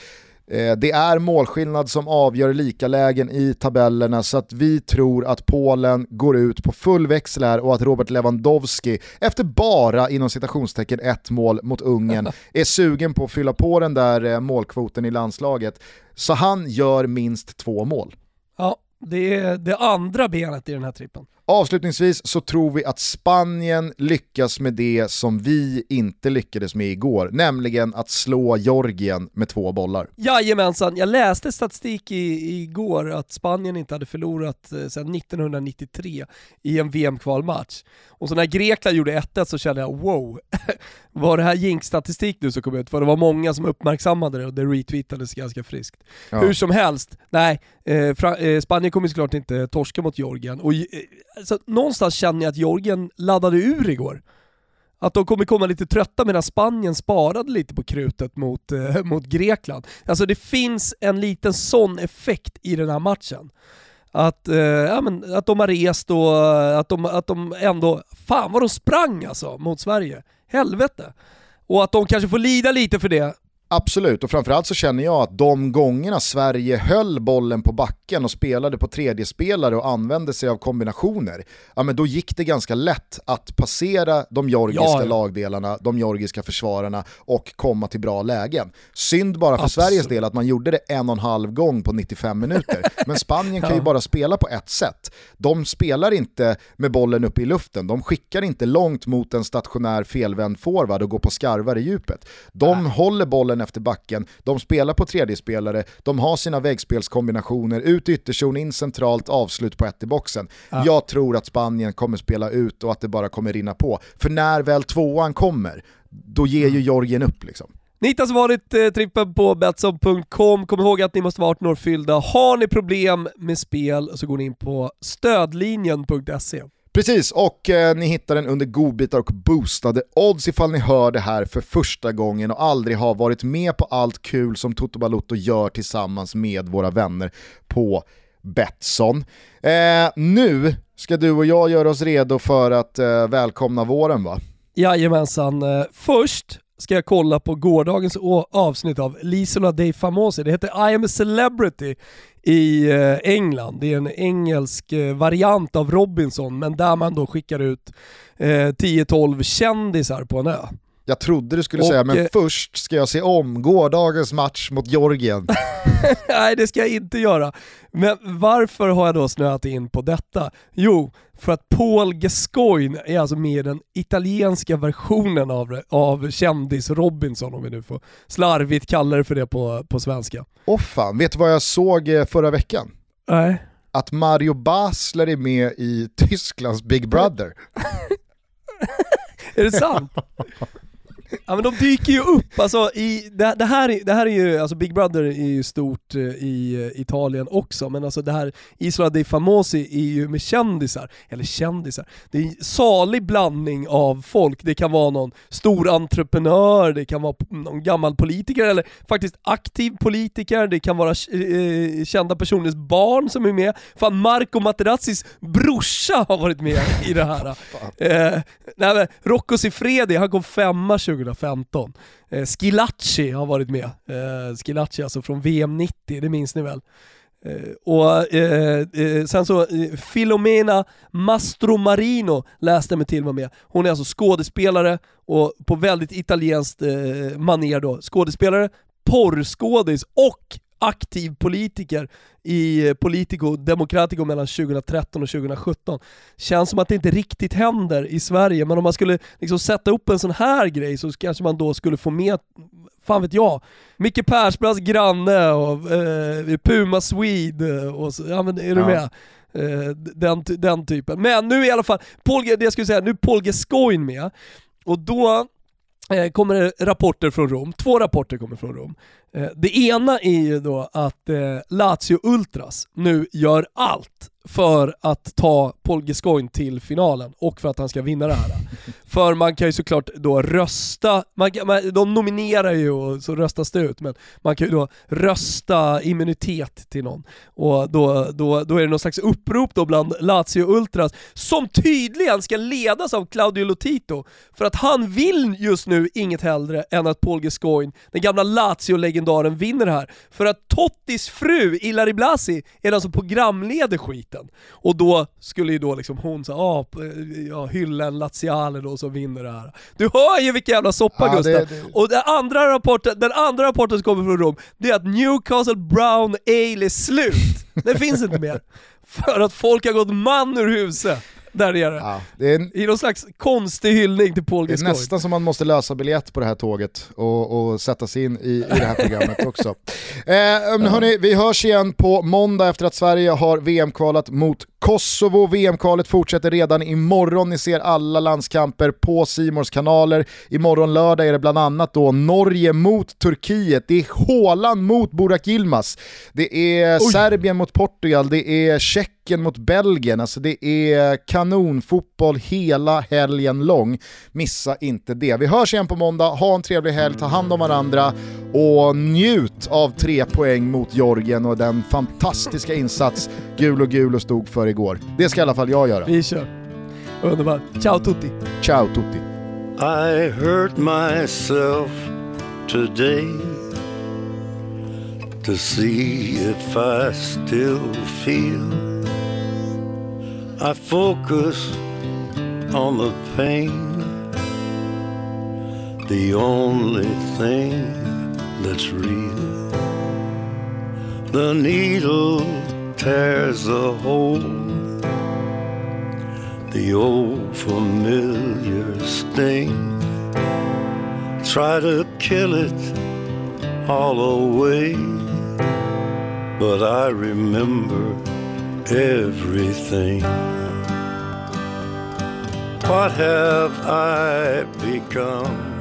S1: Eh, det är målskillnad som avgör likalägen i tabellerna så att vi tror att Polen går ut på full växel här och att Robert Lewandowski efter bara inom citationstecken ett mål mot Ungern (laughs) är sugen på att fylla på den där eh, målkvoten i landslaget. Så han gör minst två mål.
S2: Ja, det är det andra benet i den här trippen.
S1: Avslutningsvis så tror vi att Spanien lyckas med det som vi inte lyckades med igår, nämligen att slå Georgien med två bollar.
S2: Jajamensan, jag läste statistik i, igår att Spanien inte hade förlorat eh, sedan 1993 i en VM-kvalmatch. Och så när Grekland gjorde 1 så kände jag wow, (laughs) var det här jinx-statistik nu som kom ut? För det var många som uppmärksammade det och det retweetades ganska friskt. Ja. Hur som helst, nej, eh, eh, Spanien kommer såklart inte torska mot Georgien. Och, eh, alltså, någonstans känner jag att Georgien laddade ur igår. Att de kommer komma lite trötta medan Spanien sparade lite på krutet mot, eh, (laughs) mot Grekland. Alltså det finns en liten sån effekt i den här matchen. Att, eh, ja, men, att de har rest och eh, att de, att de ändå, fan vad de sprang alltså mot Sverige. Helvete. Och att de kanske får lida lite för det
S1: Absolut, och framförallt så känner jag att de gångerna Sverige höll bollen på backen och spelade på tredje spelare och använde sig av kombinationer, ja men då gick det ganska lätt att passera de georgiska ja, lagdelarna, de georgiska försvararna och komma till bra lägen. Synd bara för Absolut. Sveriges del att man gjorde det en och en halv gång på 95 minuter, (laughs) men Spanien kan ju bara spela på ett sätt. De spelar inte med bollen uppe i luften, de skickar inte långt mot en stationär felvänd forward och går på skarvar i djupet. De Nej. håller bollen efter backen, de spelar på tredje spelare, de har sina väggspelskombinationer, ut ytterzon, in centralt, avslut på ett i boxen. Ja. Jag tror att Spanien kommer spela ut och att det bara kommer rinna på. För när väl tvåan kommer, då ger ju mm. Georgien upp liksom.
S2: Ni hittar svaret eh, trippen på Betsson.com. Kom ihåg att ni måste vara 18 år fyllda. Har ni problem med spel så går ni in på stödlinjen.se.
S1: Precis, och eh, ni hittar den under godbitar och boostade odds ifall ni hör det här för första gången och aldrig har varit med på allt kul som Toto Balotto gör tillsammans med våra vänner på Betsson. Eh, nu ska du och jag göra oss redo för att eh, välkomna våren va?
S2: Jajamensan. Eh, först ska jag kolla på gårdagens avsnitt av Lisola dei Famosi. Det heter I am a celebrity i eh, England. Det är en engelsk eh, variant av Robinson, men där man då skickar ut eh, 10-12 kändisar på en ö.
S1: Jag trodde du skulle och, säga, men eh, först ska jag se om gårdagens match mot Georgien. (laughs)
S2: Nej, det ska jag inte göra. Men varför har jag då snöat in på detta? Jo, för att Paul Gascoigne är alltså med i den italienska versionen av, av kändis Robinson, om vi nu får slarvigt kalla det för det på, på svenska.
S1: Åh fan, vet du vad jag såg eh, förra veckan?
S2: Nej.
S1: Att Mario Basler är med i Tysklands Big Brother. (laughs)
S2: är det sant? (laughs) Ja men de dyker ju upp, alltså i, det, det, här, det här är ju, alltså Big Brother är ju stort eh, i eh, Italien också, men alltså det här Isola dei Famosi är ju med kändisar, eller kändisar, det är en salig blandning av folk. Det kan vara någon stor entreprenör, det kan vara någon gammal politiker, eller faktiskt aktiv politiker, det kan vara eh, kända personers barn som är med. Fan, Marco Materazzis brorsa har varit med i det här. (laughs) eh, nej, men Rocco Siffredi, han kom femma 20 2015. Eh, Skilacci har varit med. Eh, Skilacci alltså från VM 90, det minns ni väl? Eh, och eh, eh, sen så, eh, Filomena Mastromarino läste mig till var med. Hon är alltså skådespelare och på väldigt italienskt eh, manér då. Skådespelare, porrskådis och aktiv politiker i eh, Politico Democratico mellan 2013 och 2017. Känns som att det inte riktigt händer i Sverige, men om man skulle liksom sätta upp en sån här grej så kanske man då skulle få med, fan vet jag, Micke Persbrandts granne och eh, Puma Swede och så, ja men är du ja. med? Eh, den, den typen. Men nu i alla fall, Paul, det jag skulle säga, nu är Paul Gascoigne med, och då eh, kommer det rapporter från Rom, två rapporter kommer från Rom. Eh, det ena är ju då att eh, Lazio Ultras nu gör allt för att ta Paul Gascoigne till finalen och för att han ska vinna det här. (laughs) för man kan ju såklart då rösta, man, man, de nominerar ju och så röstas det ut, men man kan ju då rösta immunitet till någon. Och då, då, då är det någon slags upprop då bland Lazio Ultras, som tydligen ska ledas av Claudio Lotito, för att han vill just nu inget hellre än att Paul Gascoigne, den gamla Lazio-legendaren, vinner här. För att Tottis fru, Ilari Blasi, är den som programleder skit skiten. Och då skulle ju då liksom hon säga, ah, ja, hylla en Laziale då som vinner det här. Du hör ju vilken jävla soppa ja, Gustav! Det, det... Och den andra, rapporten, den andra rapporten som kommer från Rom, det är att Newcastle Brown Ale är slut. Det finns inte mer. (laughs) För att folk har gått man ur huset där nere. Ja, det är en, I någon slags konstig hyllning till Paul Gascoigne.
S1: Det är nästan som man måste lösa biljett på det här tåget och, och sätta sig in i, i det här programmet (laughs) också. Eh, hörni, vi hörs igen på måndag efter att Sverige har VM-kvalat mot Kosovo. VM-kvalet fortsätter redan imorgon. Ni ser alla landskamper på Simors kanaler. Imorgon lördag är det bland annat då Norge mot Turkiet. Det är Håland mot Burak Yilmaz. Det är Oj. Serbien mot Portugal. Det är Tjeckien mot Belgien. Alltså det är kanonfotboll hela helgen lång. Missa inte det. Vi hörs igen på måndag. Ha en trevlig helg, ta hand om varandra och njut av tre poäng mot Georgien och den fantastiska insats gul och gul och stod för igår. Det ska i alla fall jag göra.
S2: Vi kör. Underbart. Ciao tutti.
S1: Ciao tutti.
S5: I hurt myself today to see if I still feel. I focus on the pain, the only thing that's real. The needle tears a hole. The old familiar sting. Try to kill it, all away, but I remember everything. What have I become?